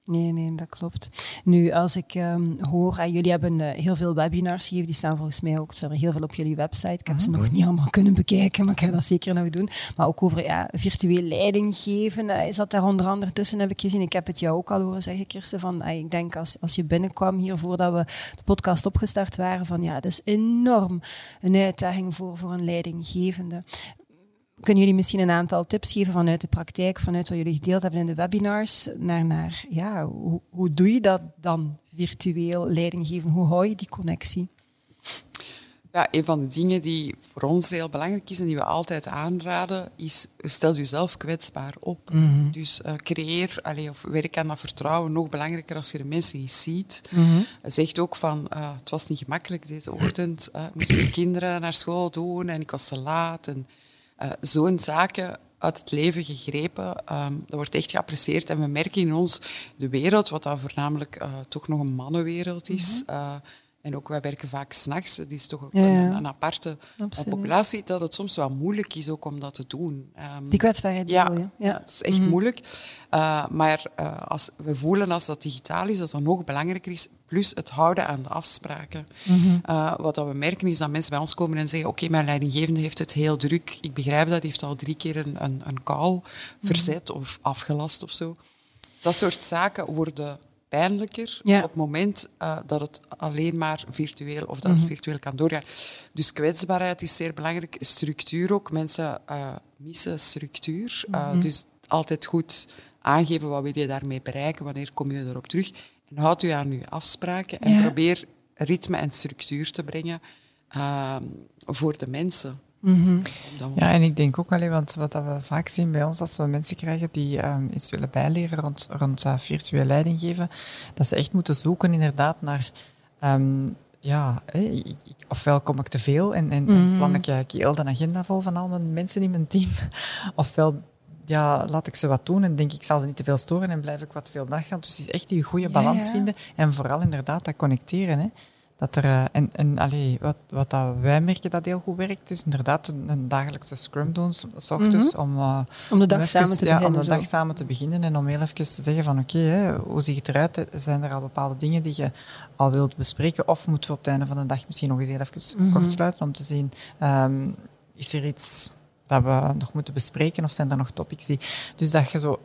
Nee, nee, dat klopt. Nu, als ik ehm, hoor, ah, jullie hebben eh, heel veel webinars gegeven, die staan volgens mij ook, er heel veel op jullie website. Ik heb ze nog niet allemaal kunnen bekijken, maar ik ga dat zeker nog doen. Maar ook over ja, virtueel leiding geven, eh, is dat daar onder andere tussen, heb ik gezien. Ik heb het jou ook al horen zeggen, Kirsten, van, ah, ik denk als, als je binnenkwam hier voordat we de podcast opgestart waren, van ja, het is enorm een uitdaging voor, voor een leidinggevende. Kunnen jullie misschien een aantal tips geven vanuit de praktijk, vanuit wat jullie gedeeld hebben in de webinars, naar, naar ja, hoe, hoe doe je dat dan virtueel leidinggeven? Hoe hou je die connectie? Ja, een van de dingen die voor ons heel belangrijk is en die we altijd aanraden, is stel jezelf kwetsbaar op. Mhm. Dus uh, creëer allee, of werk aan dat vertrouwen. Nog belangrijker als je de mensen niet ziet. Mhm. Zegt ook van, uh, het was niet gemakkelijk deze ochtend. Uh, moest mijn kinderen naar school doen en ik was te laat. En, uh, zo'n zaken uit het leven gegrepen. Um, dat wordt echt geapprecieerd. En we merken in ons de wereld, wat dan voornamelijk uh, toch nog een mannenwereld is. Mm -hmm. En ook wij werken vaak s'nachts. Het is toch ook ja, ja. Een, een, aparte Absoluut. populatie. Dat het soms wel moeilijk is ook om dat te doen. Um, Die kwetsbaarheid ja, ja, dat is echt mm -hmm. moeilijk. Uh, maar als we voelen als dat digitaal is, dat dat nog belangrijker is. Plus het houden aan de afspraken. Mm -hmm. uh, wat dat we merken is dat mensen bij ons komen en zeggen: Oké, okay, mijn leidinggevende heeft het heel druk. Ik begrijp dat, heeft al drie keer een, een, een call mm -hmm. verzet of afgelast of zo. Dat soort zaken worden pijnlijker ja. op het moment uh, dat het alleen maar virtueel of dat het Mhm. virtueel kan doorgaan. Dus kwetsbaarheid is zeer belangrijk. Structuur ook. Mensen uh, missen structuur. Uh, Mhm. Dus altijd goed aangeven wat wil je daarmee bereiken, wanneer kom je erop terug. En houd u aan uw afspraken en Ja. probeer ritme en structuur te brengen uh, voor de mensen. Ja, en ik denk ook alleen, want wat we vaak zien bij ons als we mensen krijgen die um, iets willen bijleren rond, rond uh, virtueel leiding geven, dat ze echt moeten zoeken inderdaad naar um, ja, ofwel kom ik te veel en, en Mhm. plan ik eigenlijk heel de agenda vol van al mijn mensen in mijn team. Ofwel ja, laat ik ze wat doen en denk ik zal ze niet te veel storen en blijf ik wat te veel nachtgaan. Dus is echt die goede Ja, balans ja. vinden en vooral inderdaad dat connecteren. Hè. Dat er, eh, en en allee, wat, wat dat wij merken dat heel goed werkt, is inderdaad een, een dagelijkse scrum doen, s- s ochtends, om, eh, Om de dag om even- samen te ja, beginnen. Om de zo. dag samen te beginnen en om heel even te zeggen van oké, hoe ziet het eruit? Zijn er al bepaalde dingen die je al wilt bespreken? Of moeten we op het einde van de dag misschien nog eens heel even Mhm. kort sluiten om te zien, ehm, is er iets dat we nog moeten bespreken of zijn er nog topics die... Dus dat je zo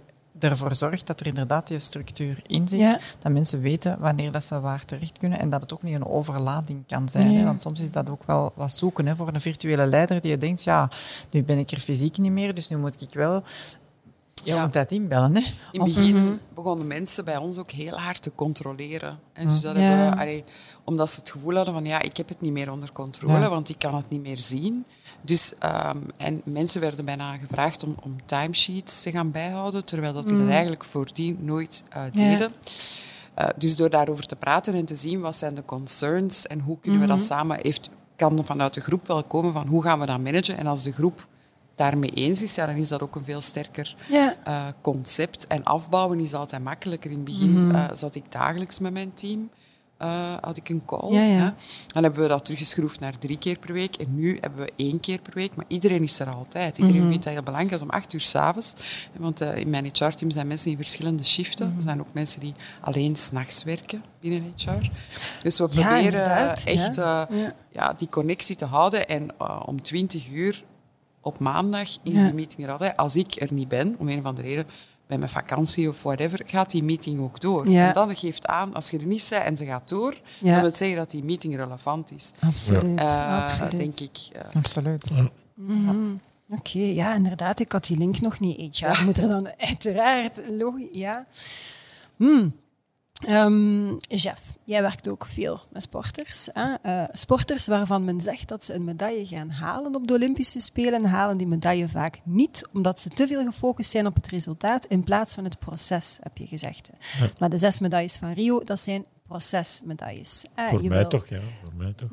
ervoor zorgt dat er inderdaad die structuur in zit, Ja. dat mensen weten wanneer dat ze waar terecht kunnen en dat het ook niet een overlading kan zijn. Nee. Hè? Want soms is dat ook wel wat zoeken hè, voor een virtuele leider die je denkt, ja, nu ben ik er fysiek niet meer, dus nu moet ik wel heel Ja. de tijd inbellen. Hè? In het begin Mhm. begonnen mensen bij ons ook heel hard te controleren. En dus dat Ja. hebben we, allee, omdat ze het gevoel hadden van ja, ik heb het niet meer onder controle, Ja. want ik kan het niet meer zien. Dus, ehm, en mensen werden bijna gevraagd om, om timesheets te gaan bijhouden, terwijl dat die dat eigenlijk voordien nooit eh, Ja. deden. Eh, dus door daarover te praten en te zien wat zijn de concerns en hoe kunnen we dat samen, heeft, kan er vanuit de groep wel komen van hoe gaan we dat managen. En als de groep daarmee eens is, ja, dan is dat ook een veel sterker Ja. eh, concept. En afbouwen is altijd makkelijker. In het begin eh, zat ik dagelijks met mijn team. eh, had ik een call. Ja. Dan hebben we dat teruggeschroefd naar drie keer per week. En nu hebben we één keer per week. Maar iedereen is er altijd. Iedereen Mhm. vindt dat heel belangrijk. Dat is om acht uur s'avonds. Want in mijn HR-team zijn mensen in verschillende shiften. Mhm. Er zijn ook mensen die alleen s'nachts werken binnen HR. Dus we Ja, proberen echt ja. die connectie te houden. En om 20 uur op maandag is Ja. die meeting er altijd. Als ik er niet ben, om een of andere reden, bij mijn vakantie of whatever, gaat die meeting ook door. Ja. En dat geeft aan, als je er niet bent en ze gaat door, Ja. dan wil zeggen dat die meeting relevant is. Absoluut. Eh, absoluut. Denk ik. eh. Absoluut. Mhm. Oké, ja, inderdaad. Ik had die link nog niet. HR moet er dan uiteraard logisch. Ja. Hmm. Ehm, Jeff, jij werkt ook veel met sporters. Hè? Eh, sporters waarvan men zegt dat ze een medaille gaan halen op de Olympische Spelen, halen die medaille vaak niet, omdat ze te veel gefocust zijn op het resultaat in plaats van het proces, heb je gezegd. Maar de zes medailles van Rio, dat zijn procesmedailles. Voor mij wil- toch, ja. Voor mij toch.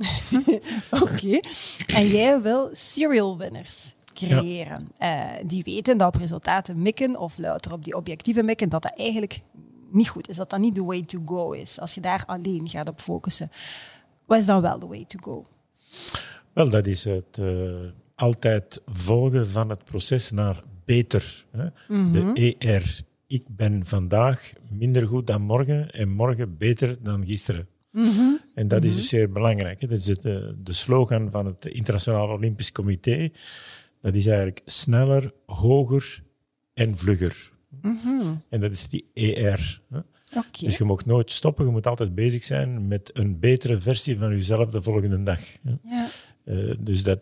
Oké. En jij wil serial winners creëren. Eh, die weten dat op resultaten mikken, of louter op die objectieve mikken, dat dat eigenlijk niet goed is. Dat dat niet de way to go is. Als je daar alleen gaat op focussen. Wat is dan wel de way to go? Wel, dat is het eh, altijd volgen van het proces naar beter. Hè? De ER. Ik ben vandaag minder goed dan morgen en morgen beter dan gisteren. En dat is dus zeer belangrijk. Hè? Dat is het, eh, de slogan van het Internationaal Olympisch Comité. Dat is eigenlijk sneller, hoger en vlugger. En dat is die ER. Hè? Dus je mag nooit stoppen, je moet altijd bezig zijn met een betere versie van jezelf de volgende dag. hè. Ja. Eh, dus dat,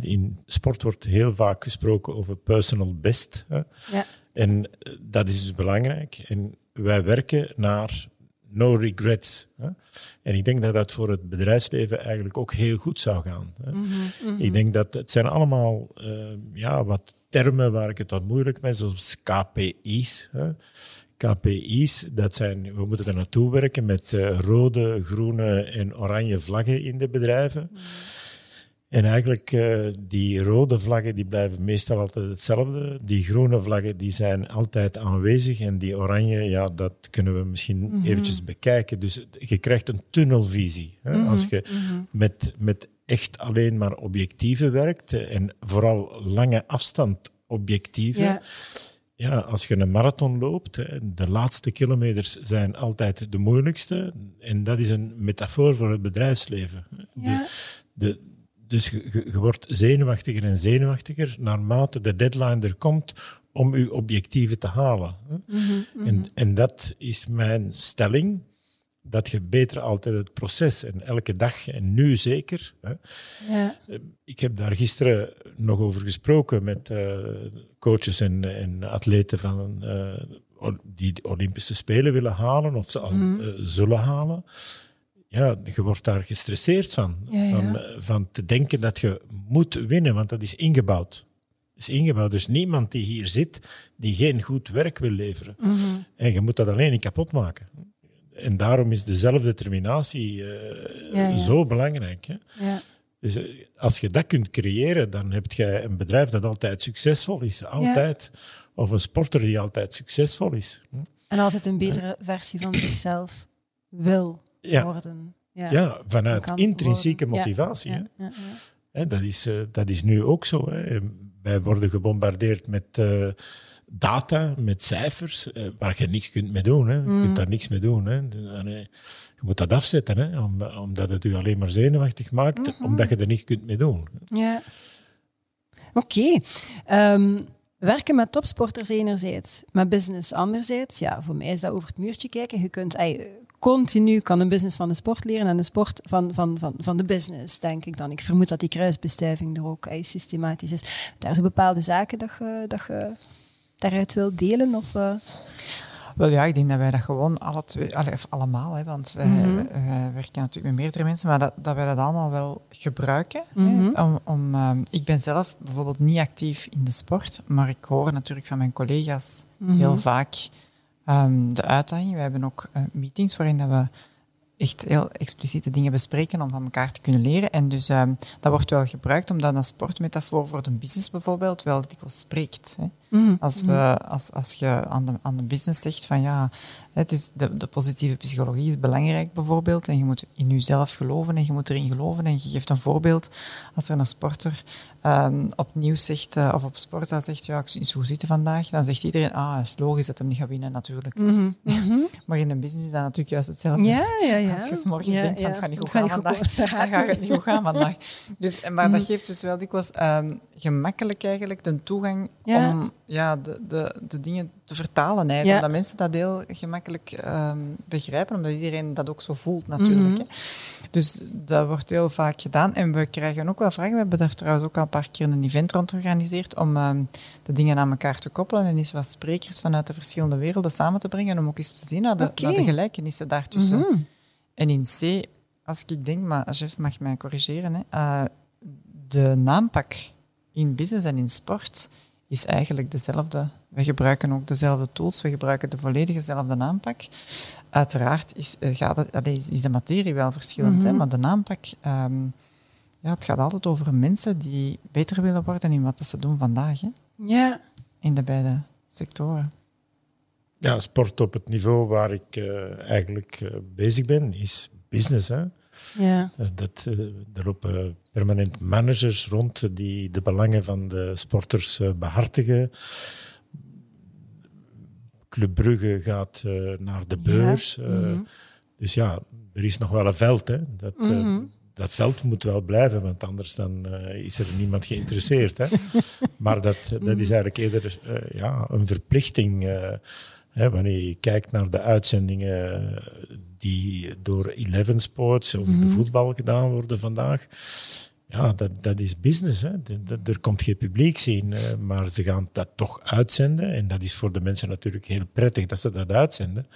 in sport wordt heel vaak gesproken over personal best. Hè. Ja. En eh, dat is dus belangrijk. En wij werken naar no regrets. Hè. En ik denk dat dat voor het bedrijfsleven eigenlijk ook heel goed zou gaan. Hè. Ik denk dat het zijn allemaal eh, ja, wat termen waar ik het wat moeilijk mee zoals KPI's. Hè. KPI's, dat zijn, we moeten er naartoe werken met eh, rode, groene en oranje vlaggen in de bedrijven. En eigenlijk, eh, die rode vlaggen die blijven meestal altijd hetzelfde. Die groene vlaggen die zijn altijd aanwezig. En die oranje, ja, dat kunnen we misschien eventjes bekijken. Dus je krijgt een tunnelvisie. Hè? Als je met, met echt alleen maar objectieven werkt, eh, en vooral lange afstand objectieven, Ja. ja, als je een marathon loopt, hè, de laatste kilometers zijn altijd de moeilijkste. En dat is een metafoor voor het bedrijfsleven. De- Ja. de, dus je, wordt zenuwachtiger en zenuwachtiger naarmate de deadline er komt om je objectieven te halen. hè. Mhm, En, en dat is mijn stelling, dat je beter altijd het proces en elke dag, en nu zeker, hè, Ja. ik heb daar gisteren nog over gesproken met eh, coaches en, en atleten van, eh, die de Olympische Spelen willen halen of ze al eh, zullen halen. Ja, je wordt daar gestresseerd van. Ja, ja. Van, eh, van te denken dat je moet winnen, want dat is ingebouwd. Dat is ingebouwd. Dus niemand die hier zit, die geen goed werk wil leveren. Mhm. En je moet dat alleen niet kapot maken. en daarom is de zelfdeterminatie uh, Ja, ja. zo belangrijk. Hè? Ja. Dus eh, als je dat kunt creëren, dan heb je een bedrijf dat altijd succesvol is. Altijd. Of een sporter die altijd succesvol is. Hm? En altijd een betere versie van zichzelf wil worden. Ja, ja vanuit intrinsieke worden. Motivatie. Hè? Hè, dat, is, eh, dat is nu ook zo. Hè. Wij worden gebombardeerd met eh, data, met cijfers, eh, waar je niks kunt mee doen. Hè. Je kunt daar niks mee doen. Hè. Je moet dat afzetten, hè, om- omdat het u alleen maar zenuwachtig maakt, Mhm. omdat je er niks kunt mee doen. Ja. Oké. Ehm, werken met topsporters enerzijds, met business anderzijds. Ja, voor mij is dat over het muurtje kijken. Je kunt continu kan een business van de sport leren en de sport van, van, van, van de business, denk ik dan. Ik vermoed dat die kruisbestuiving er ook ey, systematisch is. Daar zijn bepaalde zaken dat je, dat je daaruit wilt delen? Of, eh? Wel ja, ik denk dat wij dat gewoon alle twee, alle, of allemaal, hè, want wij, Mhm. wij werken natuurlijk met meerdere mensen, maar dat, dat wij dat allemaal wel gebruiken. Mhm. Hè, om, om, ehm, ik ben zelf bijvoorbeeld niet actief in de sport, maar ik hoor natuurlijk van mijn collega's Mhm. heel vaak ehm, de uitdaging. We hebben ook eh, meetings waarin dat we echt heel expliciete dingen bespreken om van elkaar te kunnen leren. En dus ehm, dat wordt wel gebruikt omdat een sportmetafoor voor de business bijvoorbeeld wel dikwijls spreekt. Hè. Mhm. Als, we, als, als je aan de, aan de business zegt van ja, het is de, de positieve psychologie is belangrijk bijvoorbeeld en je moet in jezelf geloven en je moet erin geloven en je geeft een voorbeeld als er een sporter ehm, op nieuws zegt eh, of op sportzaal zegt ja, ik zie zo zitten vandaag, dan zegt iedereen ah, het is logisch dat hem niet gaat winnen natuurlijk. Mhm. Mhm. Maar in een business is dat natuurlijk juist hetzelfde. Ja, ja, ja. Als je 's morgens Ja, denkt van het gaat niet goed gaan vandaag, dan gaat het niet goed gaan vandaag. Dus, maar dat geeft dus wel dikwijls ehm, gemakkelijk eigenlijk de toegang om ja, de, de, de dingen te vertalen. Eigenlijk. Ja. Omdat mensen dat heel gemakkelijk ehm, begrijpen, omdat iedereen dat ook zo voelt natuurlijk. Mhm. hè. Dus dat wordt heel vaak gedaan. En we krijgen ook wel vragen. We hebben daar trouwens ook al een paar keer een event rond georganiseerd om ehm, de dingen aan elkaar te koppelen en eens wat sprekers vanuit de verschillende werelden samen te brengen om ook eens te zien naar de, Oké. naar de gelijkenissen daartussen. Mhm. En in C, als ik denk, maar Jeff mag mij corrigeren, hè, eh, de naampak in business en in sport is eigenlijk dezelfde. We gebruiken ook dezelfde tools, we gebruiken de volledig dezelfde naampak. Uiteraard is, eh, gaat het, allee, is, de materie wel verschillend, hè, Mhm. maar de naampak, ehm, ja, het gaat altijd over mensen die beter willen worden in wat ze doen vandaag, hè, Ja. in de beide sectoren. Ja, sport op het niveau waar ik eh, eigenlijk eh, bezig ben, is business. Hè? Ja. Eh, Dat, eh, er lopen permanent managers rond die de belangen van de sporters eh, behartigen. Club Brugge gaat naar de beurs. Mhm. Dus ja, er is nog wel een veld. Hè? Dat, Mhm. dat veld moet wel blijven, want anders dan, is er niemand geïnteresseerd. Hè? maar dat, dat is eigenlijk eerder ja, een verplichting. Hè, wanneer je kijkt naar de uitzendingen die door Eleven Sports over Mhm. de voetbal gedaan worden vandaag. Ja, dat, dat is business. Hè. Er komt geen publiek zien, maar ze gaan dat toch uitzenden. En dat is voor de mensen natuurlijk heel prettig dat ze dat uitzenden.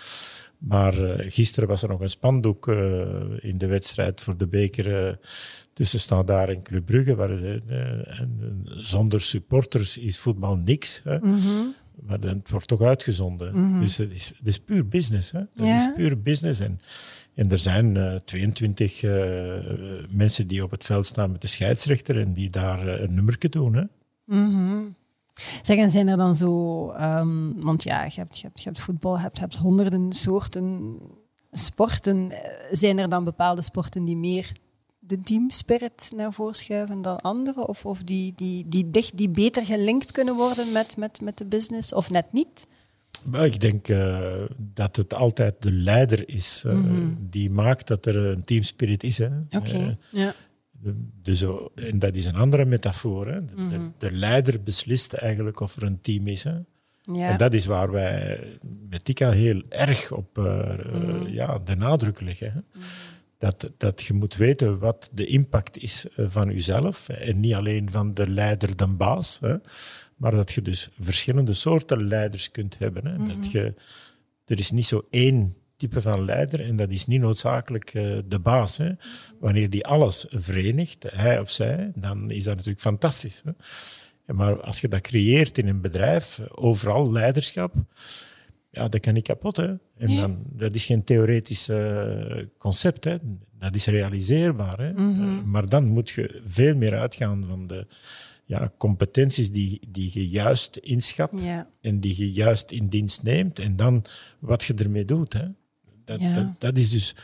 Maar eh, gisteren was er nog een spandoek eh, in de wedstrijd voor de beker eh, tussen Standaard en Club Brugge. Waar, en, zonder supporters is voetbal niks. Hè. Mhm. Maar het wordt toch uitgezonden. Dus het is, het is puur business. Hè. Dat Ja. is puur business. En, en er zijn eh, 22 eh, mensen die op het veld staan met de scheidsrechter en die daar eh, een nummerke doen. Hè. Mhm. Zeg, en zijn er dan zo... ehm, want ja, je hebt, je, hebt, je hebt voetbal, je hebt, je hebt honderden soorten sporten. Zijn er dan bepaalde sporten die meer de teamspirit naar voren schuiven dan andere? Of, of die, die, die, dicht, die beter gelinkt kunnen worden met, met, met de business? Of net niet? Maar ik denk eh, dat het altijd de leider is eh, Mhm. die maakt dat er een teamspirit is. Hè. Oké. Eh, ja. dus, en dat is een andere metafoor. Hè. De, Mhm. de leider beslist eigenlijk of er een team is. Hè. Ja. En dat is waar wij met Tika heel erg op eh, ja, de nadruk leggen. Hè. Dat, dat je moet weten wat de impact is eh, van jezelf. En niet alleen van de leider, de baas. Hè, maar dat je dus verschillende soorten leiders kunt hebben. Hè. Dat je, er is niet zo één type van leider en dat is niet noodzakelijk eh, de baas. Hè. Wanneer die alles verenigt, hij of zij, dan is dat natuurlijk fantastisch. Hè. Maar als je dat creëert in een bedrijf, overal leiderschap, ja, dat kan niet kapot. Hè. En dan, dat is geen theoretisch eh, concept, hè. dat is realiseerbaar. Hè. Mhm. Eh, maar dan moet je veel meer uitgaan van de ja, competenties die, die je juist inschat Ja. en die je juist in dienst neemt en dan wat je ermee doet. Hè. Dat, Ja. dat, dat is dus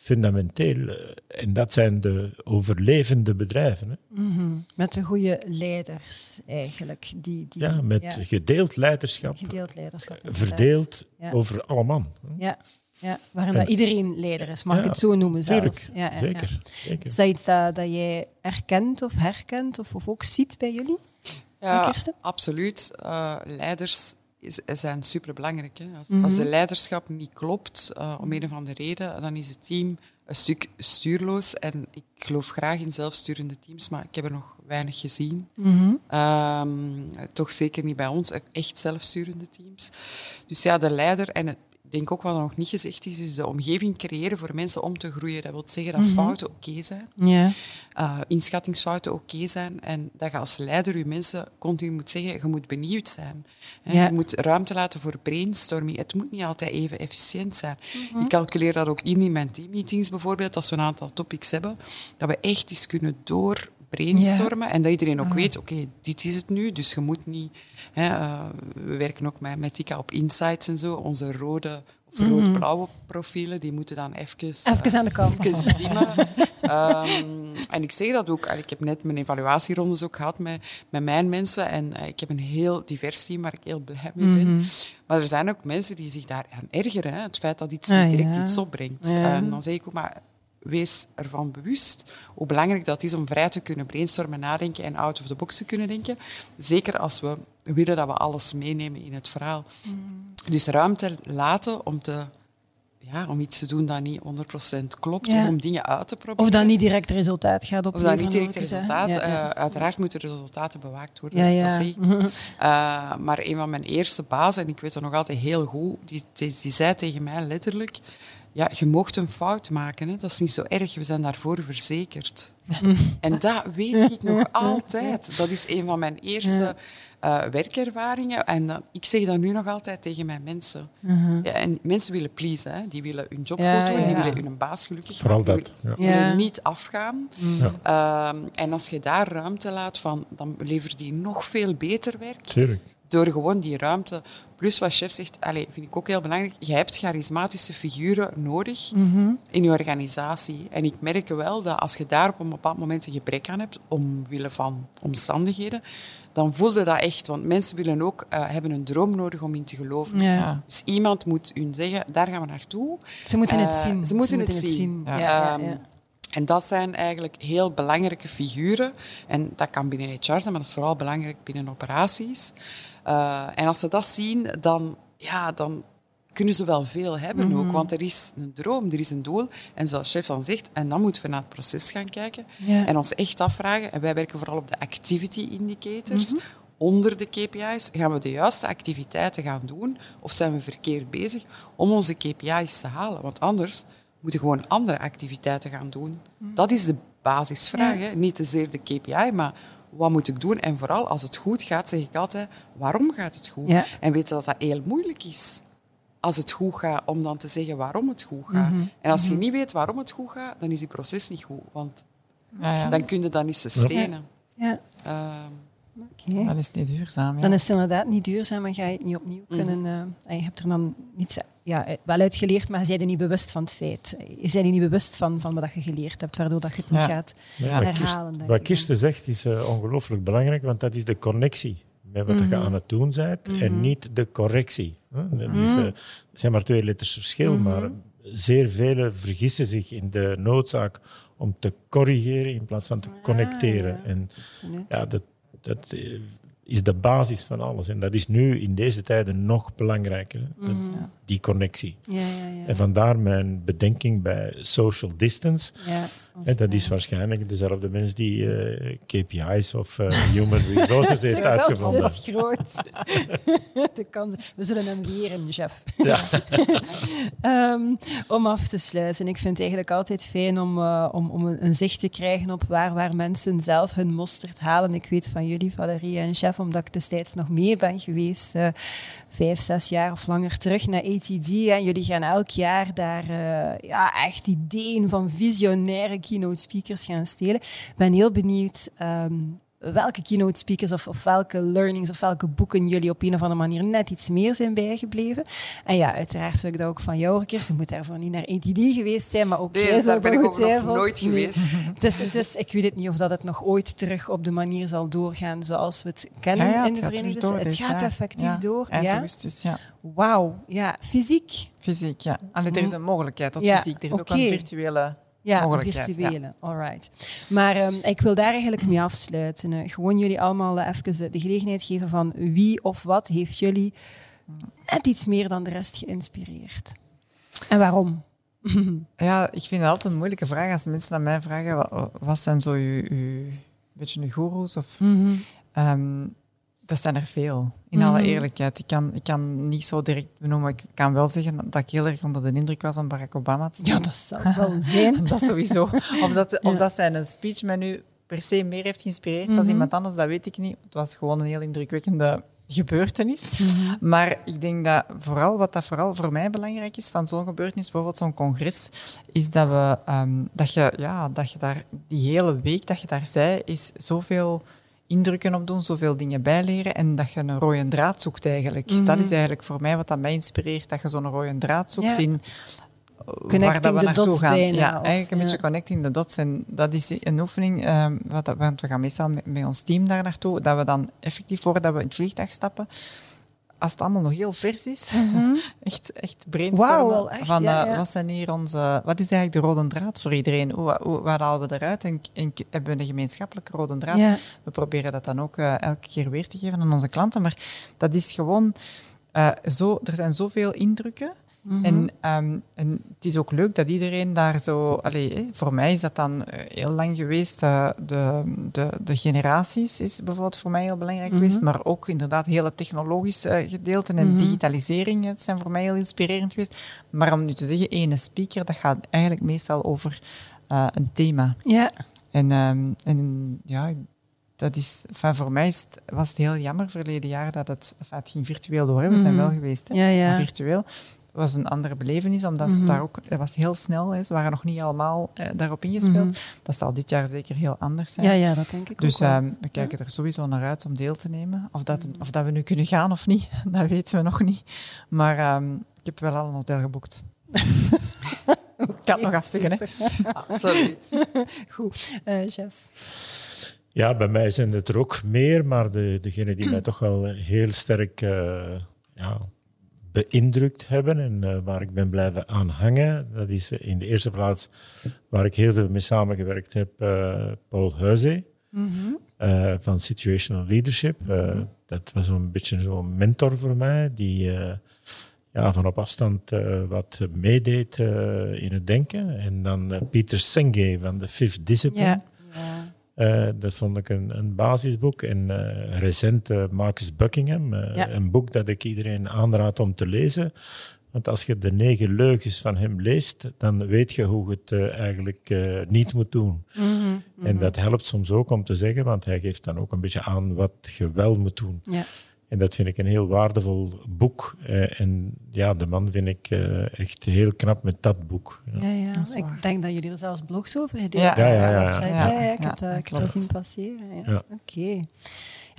fundamenteel. eh, En dat zijn de overlevende bedrijven. Hè. Mhm. Met de goede leiders eigenlijk. Die, die, Ja, met ja, gedeeld leiderschap, gedeeld leiderschap. inderdaad. verdeeld Ja. over alle man. hè. Ja, ja waarin En- dat iedereen leider is, mag ik het zo noemen Tuurlijk, zelfs. Ja, ja, ja. zeker. zeker. Is dat iets dat, dat jij erkent of herkent of, of ook ziet bij jullie? Ja, absoluut. Eh, leiders is, zijn superbelangrijk. Hè. Als, Mhm. als de leiderschap niet klopt, eh, om een of andere reden, dan is het team een stuk stuurloos. En ik geloof graag in zelfsturende teams, maar ik heb er nog weinig gezien. Mhm. Ehm, toch zeker niet bij ons, echt zelfsturende teams. Dus ja, de leider, en het- denk ook wat nog niet gezegd is, is de omgeving creëren voor mensen om te groeien. Dat wil zeggen dat Mhm. fouten oké zijn, uh, inschattingsfouten oké zijn en dat je als leider je mensen continu moet zeggen, je moet benieuwd zijn. Hè. Je moet ruimte laten voor brainstorming. Het moet niet altijd even efficiënt zijn. Mhm. Ik calculeer dat ook in in mijn teammeetings bijvoorbeeld, als we een aantal topics hebben, dat we echt eens kunnen door brainstormen en dat iedereen ook weet, oké, dit is het nu, dus je moet niet... Hè, eh, we werken ook met, met Tika op insights en zo, onze rode of rood-blauwe profielen, die moeten dan even... eh, Even aan de kant. Ehm, en ik zeg dat ook, ik heb net mijn evaluatierondes ook gehad met, met mijn mensen en eh, ik heb een heel divers team waar ik heel blij mee ben. Mhm. Maar er zijn ook mensen die zich daar aan ergeren, hè, het feit dat iets Ah, niet direct ja. iets opbrengt. Ja. En dan zeg ik ook, maar wees ervan bewust hoe belangrijk dat is om vrij te kunnen brainstormen, nadenken en out of the box te kunnen denken. Zeker als we willen dat we alles meenemen in het verhaal. Dus ruimte laten om, te, ja, om iets te doen dat niet 100% klopt, Ja. of om dingen uit te proberen. Of dat niet direct resultaat gaat Of opleveren. dat niet direct resultaat. Ja, ja. Eh, uiteraard moeten resultaten bewaakt worden, Ja, ja. dat zeg ik. Eh, maar een van mijn eerste bazen, en ik weet dat nog altijd heel goed, die, die, die zei tegen mij letterlijk... Ja, je mocht een fout maken, hè. dat is niet zo erg, we zijn daarvoor verzekerd. en dat weet ik nog altijd. Dat is een van mijn eerste eh, werkervaringen. En ik zeg dat nu nog altijd tegen mijn mensen. Ja, en mensen willen pleasen, hè. die willen hun job Ja, goed doen, die ja. willen hun baas gelukkig Vooral maken, dat, die ja. willen niet afgaan. Ja. Ehm, en als je daar ruimte laat, van, dan levert die nog veel beter werk. Tuurlijk. Door gewoon die ruimte. Plus wat chef zegt, allez, vind ik ook heel belangrijk. Je hebt charismatische figuren nodig in je organisatie. En ik merk wel dat als je daar op een bepaald moment een gebrek aan hebt, omwille van omstandigheden, dan voelde dat echt. Want mensen willen ook, eh, hebben een droom nodig om in te geloven. Ja. Dus iemand moet hun zeggen, daar gaan we naartoe. Ze moeten het Eh, zien. ze moeten het zien. Ja. Ja. Ja, Ehm, ja. En dat zijn eigenlijk heel belangrijke figuren. En dat kan binnen HR zijn, maar dat is vooral belangrijk binnen operaties. Eh, en als ze dat zien, dan, ja, dan kunnen ze wel veel hebben Mhm. ook. Want er is een droom, er is een doel. En zoals chef dan zegt, en dan moeten we naar het proces gaan kijken. Ja. En ons echt afvragen. En wij werken vooral op de activity indicators. Mhm. Onder de KPI's gaan we de juiste activiteiten gaan doen of zijn we verkeerd bezig om onze KPI's te halen? Want anders moeten we gewoon andere activiteiten gaan doen. Dat is de basisvraag. Ja. Hè? Niet te zeer de KPI, maar wat moet ik doen? En vooral als het goed gaat, zeg ik altijd, waarom gaat het goed? Ja. En weet je dat dat heel moeilijk is als het goed gaat, om dan te zeggen waarom het goed gaat. Mhm. En als je niet weet waarom het goed gaat, dan is die proces niet goed. Want Ja, ja. dan kun je dat niet sustainen. Ja, Ehm, oké. Dan is het niet duurzaam. Ja. Dan is het inderdaad niet duurzaam en ga je het niet opnieuw Mhm. kunnen. eh, en je hebt er dan niets ja, eh, wel uitgeleerd, maar je bent er niet bewust van het feit. Je bent er niet bewust van, van wat je geleerd hebt, waardoor dat je het niet Ja. gaat Ja, wat herhalen. wat ik Kirsten zegt is eh, ongelooflijk belangrijk, want dat is de connectie met wat je aan het doen bent en niet de correctie. hè. Dat is, eh, er zijn maar twee letters verschil, maar zeer velen vergissen zich in de noodzaak om te corrigeren in plaats van te connecteren. ja. En. Absoluut. ja, dat, dat is de basis van alles. En dat is nu in deze tijden nog belangrijker, dat- die connectie. Ja, ja, ja. En vandaar mijn bedenking bij social distance. Dat is eh, waarschijnlijk dezelfde mens die eh, KPI's of eh, Human Resources heeft Dat uitgevonden. is groot. kans. We zullen hem leren, chef. Ja. Ehm, om af te sluiten. Ik vind het eigenlijk altijd fijn om, uh, om, om een, een, zicht te krijgen op waar, waar mensen zelf hun mosterd halen. Ik weet van jullie, Valerie en chef, omdat ik destijds nog mee ben geweest, vijf, zes jaar of langer terug naar ATD. En jullie gaan elk jaar daar uh, ja, echt ideeën van visionaire keynote speakers gaan stelen. Ik ben heel benieuwd. Um, welke keynote speakers of, of, welke learnings of welke boeken jullie op een of andere manier net iets meer zijn bijgebleven. En ja, uiteraard wil ik dat ook van jou, Kirsten. Je moet daarvoor niet naar ETD geweest zijn, maar ook nee, jij daar ben ik ook nog nooit geweest. dus, dus ik weet het niet of dat het nog ooit terug op de manier zal doorgaan zoals we het kennen ja, ja, in de het Verenigde Staten. Het gaat effectief ja, door. Eind ja? augustus, ja. Wauw, ja. Fysiek? Fysiek, ja. Allee, er is een mogelijkheid tot Ja, fysiek. Er is ook een virtuele Ja, virtuele. Alright. Maar ehm, ik wil daar eigenlijk mee afsluiten. Gewoon jullie allemaal eh, even de, de gelegenheid geven van wie of wat heeft jullie net iets meer dan de rest geïnspireerd. En waarom? Ja, ik vind het altijd een moeilijke vraag als mensen aan mij vragen wat, wat zijn zo je, je, beetje je goeroes of... Ehm, dat zijn er veel, in alle Mhm. eerlijkheid. Ik kan, ik kan niet zo direct benoemen, maar ik kan wel zeggen dat ik heel erg onder de indruk was om Barack Obama te zien. Ja, dat zal wel zijn. dat sowieso. Of dat, of dat zijn speech mij nu per se meer heeft geïnspireerd dan Mhm. iemand anders, dat weet ik niet. Het was gewoon een heel indrukwekkende gebeurtenis. Mhm. Maar ik denk dat vooral, wat dat vooral voor mij belangrijk is van zo'n gebeurtenis, bijvoorbeeld zo'n congres, is dat, we, ehm, dat, je, ja, dat je daar die hele week dat je daar zei, is zoveel indrukken op doen, zoveel dingen bijleren en dat je een rode draad zoekt eigenlijk. Mhm. Dat is eigenlijk voor mij wat dat mij inspireert, dat je zo'n rode draad zoekt Ja. in waar Connecting dat we naartoe dots gaan. bijna, ja, of- eigenlijk een ja. beetje connecting the dots. En dat is een oefening, ehm, wat, want we gaan meestal met, met ons team daar naartoe, dat we dan effectief voordat we in het vliegtuig stappen, als het allemaal nog heel vers is, echt, echt brainstormen. Echt, van, ja, eh. Wat, zijn hier onze, wat is eigenlijk de rode draad voor iedereen? Hoe, hoe, waar halen we eruit? En, en hebben we een gemeenschappelijke rode draad? Ja. We proberen dat dan ook eh, elke keer weer te geven aan onze klanten. Maar dat is gewoon eh, zo, er zijn zoveel indrukken. Mhm. En, ehm, en het is ook leuk dat iedereen daar zo... Allee, voor mij is dat dan eh, heel lang geweest. eh, de, de, de generaties is bijvoorbeeld voor mij heel belangrijk geweest. Maar ook inderdaad hele technologische eh, gedeelten en Mhm. digitalisering het zijn voor mij heel inspirerend geweest. Maar om nu te zeggen, ene speaker, dat gaat eigenlijk meestal over een thema. Ja. En, ehm, en ja, dat is, enfin, voor mij is het, was het heel jammer verleden jaar dat het, enfin, het ging virtueel door. Hè. We zijn Mhm. wel geweest, hè. Ja, ja. virtueel. Het was een andere belevenis, omdat ze Mhm. daar ook, het was heel snel, hè. ze waren nog niet allemaal eh, daarop ingespeeld. Mhm. Dat zal dit jaar zeker heel anders zijn. Ja, ja, dat denk ik Dus ook ehm, we kijken er sowieso naar uit om deel te nemen. Of dat, of dat we nu kunnen gaan of niet, dat weten we nog niet. Maar ehm, ik heb wel al een hotel geboekt. ik kan het nog afzeggen, hè. Absoluut. Goed. Eh, chef. Ja, bij mij zijn het er ook meer, maar de, degene die mij toch wel heel sterk eh, ja, beïndrukt hebben en eh, waar ik ben blijven aan hangen, dat is in de eerste plaats waar ik heel veel mee samengewerkt heb, eh, Paul Huizé eh, van Situational Leadership. Eh, dat was een beetje zo'n mentor voor mij, die eh, ja, van op afstand eh, wat meedeed eh, in het denken. En dan eh, Pieter Senge van de Fifth Discipline. Ja. Eh, dat vond ik een, een basisboek. En eh, recent eh, Marcus Buckingham, Ja. een boek dat ik iedereen aanraad om te lezen. Want als je de negen leugens van hem leest, dan weet je hoe je het eigenlijk niet moet doen. Mhm, En dat helpt soms ook om te zeggen, want hij geeft dan ook een beetje aan wat je wel moet doen. Ja. En dat vind ik een heel waardevol boek. Eh, en ja, de man vind ik eh, echt heel knap met dat boek. Ja. Ja. Dat. Ik denk dat jullie er zelfs blogs over hebben. Ja, ja, ja, ik heb dat, ik heb klopt. dat zien passeren. Ja. Ja.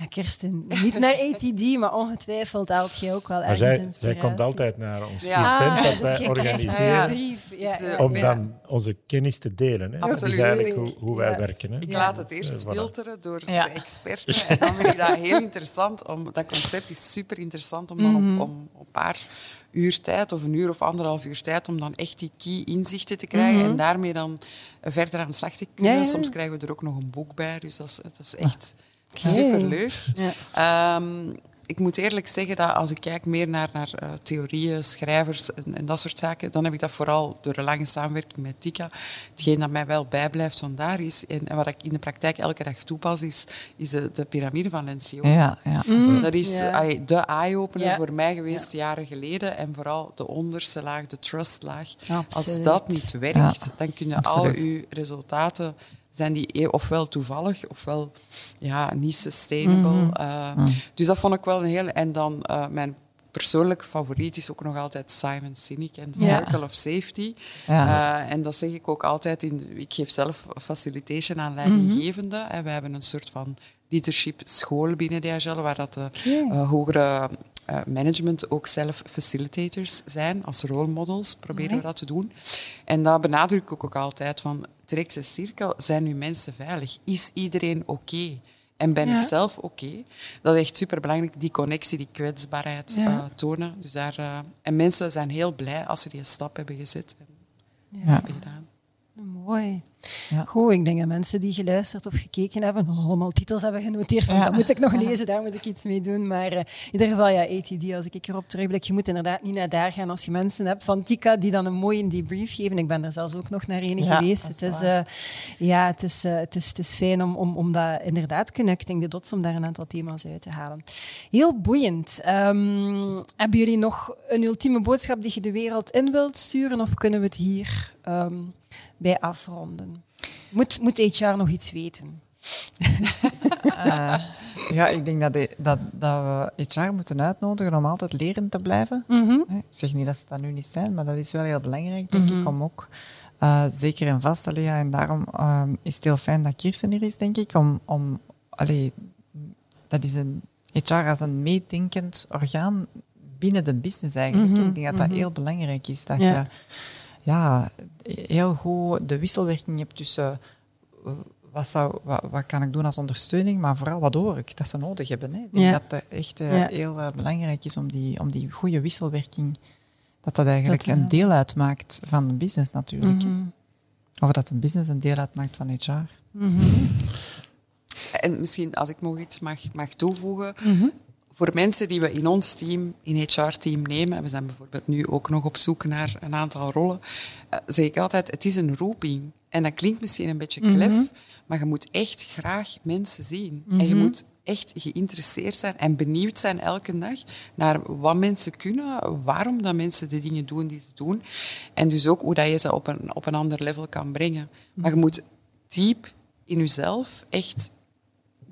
Ja, Kirsten, niet naar ATD, maar ongetwijfeld haalt jij ook wel Maar ergens zij, zij komt altijd naar ons Ja. event Ah, dat dus wij organiseren. Ja, Dus, eh, om dan onze kennis te delen. Hè. Dat Absoluut. is eigenlijk hoe, hoe wij Ja. werken. Hè. Ik Ja. laat het Dus, eerst eh, voilà. filteren door Ja. de experten. En dan vind ik dat heel interessant. Om, dat concept is super interessant om dan Mhm. op, om op een paar uur tijd, of een uur of anderhalf uur tijd, om dan echt die key inzichten te krijgen en daarmee dan verder aan de slag te kunnen. Mhm. Ja, ja. Soms krijgen we er ook nog een boek bij, dus dat is, dat is echt. Superleuk. Ja. Ehm, ik moet eerlijk zeggen dat als ik kijk meer naar, naar uh, theorieën, schrijvers en, en, dat soort zaken, dan heb ik dat vooral door de lange samenwerking met Tika. Hetgeen dat mij wel bijblijft vandaar is, en, en wat ik in de praktijk elke dag toepas, is, is de, de piramide van Lencioni. Ja, ja. Mm, dat is ja. de eye-opener ja. voor mij geweest jaren geleden. En vooral de onderste laag, de trustlaag. Als dat niet werkt, dan kunnen al uw resultaten zijn die e- ofwel toevallig ofwel ja, niet sustainable. Mm -hmm. uh, Dus dat vond ik wel een heel... En dan uh, mijn persoonlijke favoriet is ook nog altijd Simon Sinek en The Circle of Safety. Ja. Uh, en dat zeg ik ook altijd. In, ik geef zelf facilitation aan leidinggevenden. Mm -hmm. We hebben een soort van leadership school binnen DHL, waar dat de uh, hogere uh, management ook zelf facilitators zijn, als role models proberen we dat te doen. En dat benadruk ik ook altijd van, de cirkel, zijn nu mensen veilig? Is iedereen oké? Okay? En ben ja. ik zelf oké? Okay? Dat is echt superbelangrijk, die connectie, die kwetsbaarheid ja. uh, tonen. Dus daar, uh, en mensen zijn heel blij als ze die stap hebben gezet en ja. hebben gedaan. Mooi. Ja. Goed, ik denk dat mensen die geluisterd of gekeken hebben, allemaal titels hebben genoteerd. Van, ja. Dat moet ik nog lezen, daar moet ik iets mee doen. Maar uh, in ieder geval, ja, ATD, als ik erop terugblik, je moet inderdaad niet naar daar gaan als je mensen hebt van Tika die dan een mooie debrief geven. Ik ben er zelfs ook nog naar een ja, geweest. Het is, uh, ja, het, is, uh, het, is, het is fijn om, om, om dat inderdaad connecting de dots, om daar een aantal thema's uit te halen. Heel boeiend. Um, hebben jullie nog een ultieme boodschap die je de wereld in wilt sturen of kunnen we het hier um, bij afronden? Moet, moet HR nog iets weten? uh, ja, ik denk dat, de, dat, dat we HR moeten uitnodigen om altijd lerend te blijven. Mm -hmm. Ik zeg niet dat ze dat nu niet zijn, maar dat is wel heel belangrijk, denk mm -hmm. ik, om ook uh, zeker en vast te leggen. En daarom uh, is het heel fijn dat Kirsten hier is, denk ik, om, om allee, dat is een HR als een meedenkend orgaan binnen de business eigenlijk. Mm -hmm. Ik denk dat dat heel belangrijk is, dat ja. je ja, heel goed de wisselwerking hebt tussen wat, zou, wat, wat, kan ik doen als ondersteuning, maar vooral wat hoor ik dat ze nodig hebben. Hè. Ik denk ja. dat het echt uh, ja. heel uh, belangrijk is om die, om die goede wisselwerking, dat dat eigenlijk dat, een deel uitmaakt van de business natuurlijk. Mm -hmm. Of dat een business een deel uitmaakt van HR. Mm -hmm. En misschien, als ik nog iets mag, mag toevoegen, mm -hmm voor mensen die we in ons team, in HR-team nemen, we zijn bijvoorbeeld nu ook nog op zoek naar een aantal rollen, uh, zeg ik altijd, het is een roeping. En dat klinkt misschien een beetje klef, mm -hmm. maar je moet echt graag mensen zien. Mm -hmm. En je moet echt geïnteresseerd zijn en benieuwd zijn elke dag naar wat mensen kunnen, waarom dat mensen de dingen doen die ze doen. En dus ook hoe dat je ze op een, op een ander level kan brengen. Maar je moet diep in jezelf echt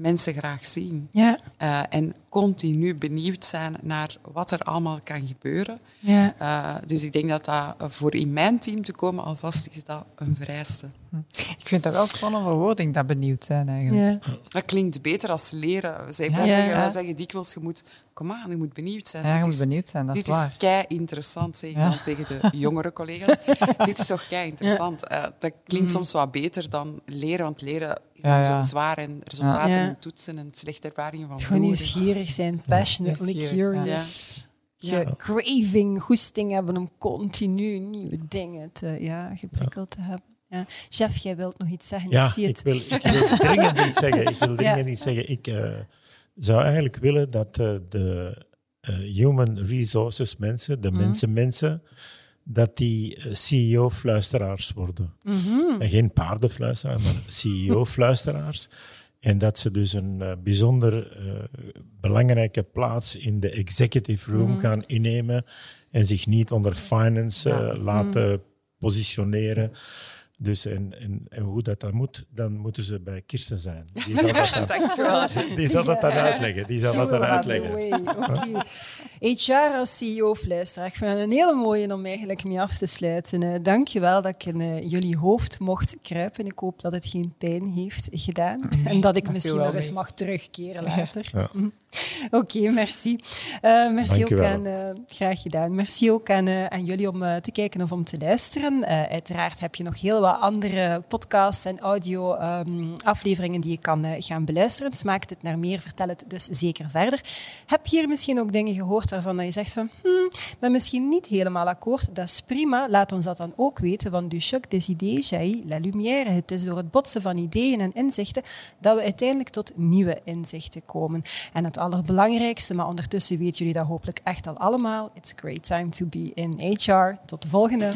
mensen graag zien. Ja. Uh, en continu benieuwd zijn naar wat er allemaal kan gebeuren. Ja. Uh, dus ik denk dat dat voor in mijn team te komen alvast is dat een vereiste. Ik vind dat wel spannende verwoording, dat benieuwd zijn eigenlijk. Ja. Dat klinkt beter als leren. Zij ja, zeggen, ja. zeggen dikwijls, je moet, kom aan, je moet benieuwd zijn. Ja, je moet benieuwd zijn, dat dit is waar. Dit is kei interessant, zeg ik dan tegen de jongere collega's. dit is toch kei interessant. Uh, dat klinkt mm. soms wat beter dan leren, want leren is ja, zo zwaar en resultaten en toetsen en slechte ervaringen van Gewoon nieuwsgierig zijn, passionately curious. Je craving, goesting hebben om continu nieuwe dingen te, ja, geprikkeld te hebben. Ja. Chef, jij wilt nog iets zeggen? Ja, ik, zie het. ik, wil, ik wil dringend iets zeggen. Ik wil dringend iets zeggen. Ik uh, zou eigenlijk willen dat uh, de uh, human resources mensen, de mm. mensen mensen, dat die CEO-fluisteraars worden. Mm -hmm. En geen paardenfluisteraars, maar CEO-fluisteraars. En dat ze dus een uh, bijzonder belangrijke plaats in de executive room mm. gaan innemen en zich niet onder finance ja. laten mm. positioneren. Dus en, en, en, hoe dat dan moet, dan moeten ze bij Kirsten zijn. Die zal dat dan, Dankjewel. Die zal dat dan uitleggen. Die zal dat dan uitleggen. Okay. HR als CEO fluisteraar. Ik vind het een hele mooie om eigenlijk mee af te sluiten. Uh, Dank je wel dat ik in uh, jullie hoofd mocht kruipen. Ik hoop dat het geen pijn heeft gedaan. En dat ik misschien nog eens mag terugkeren later. Ja. Mm. Oké, okay, merci. Uh, merci ook aan, graag gedaan. Merci ook aan, aan jullie om te kijken of om te luisteren. uiteraard heb je nog heel wat andere podcasts en audio um, afleveringen die je kan gaan beluisteren. Smaakt het naar meer, vertel het dus zeker verder. Heb je hier misschien ook dingen gehoord waarvan je zegt van, hmm, ben misschien niet helemaal akkoord. Dat is prima. Laat ons dat dan ook weten, want du choc des idées jaillit la lumière. Het is door het botsen van ideeën en inzichten dat we uiteindelijk tot nieuwe inzichten komen. En het allerbelangrijkste, maar ondertussen weten jullie dat hopelijk echt al allemaal. It's a great time to be in HR. Tot de volgende.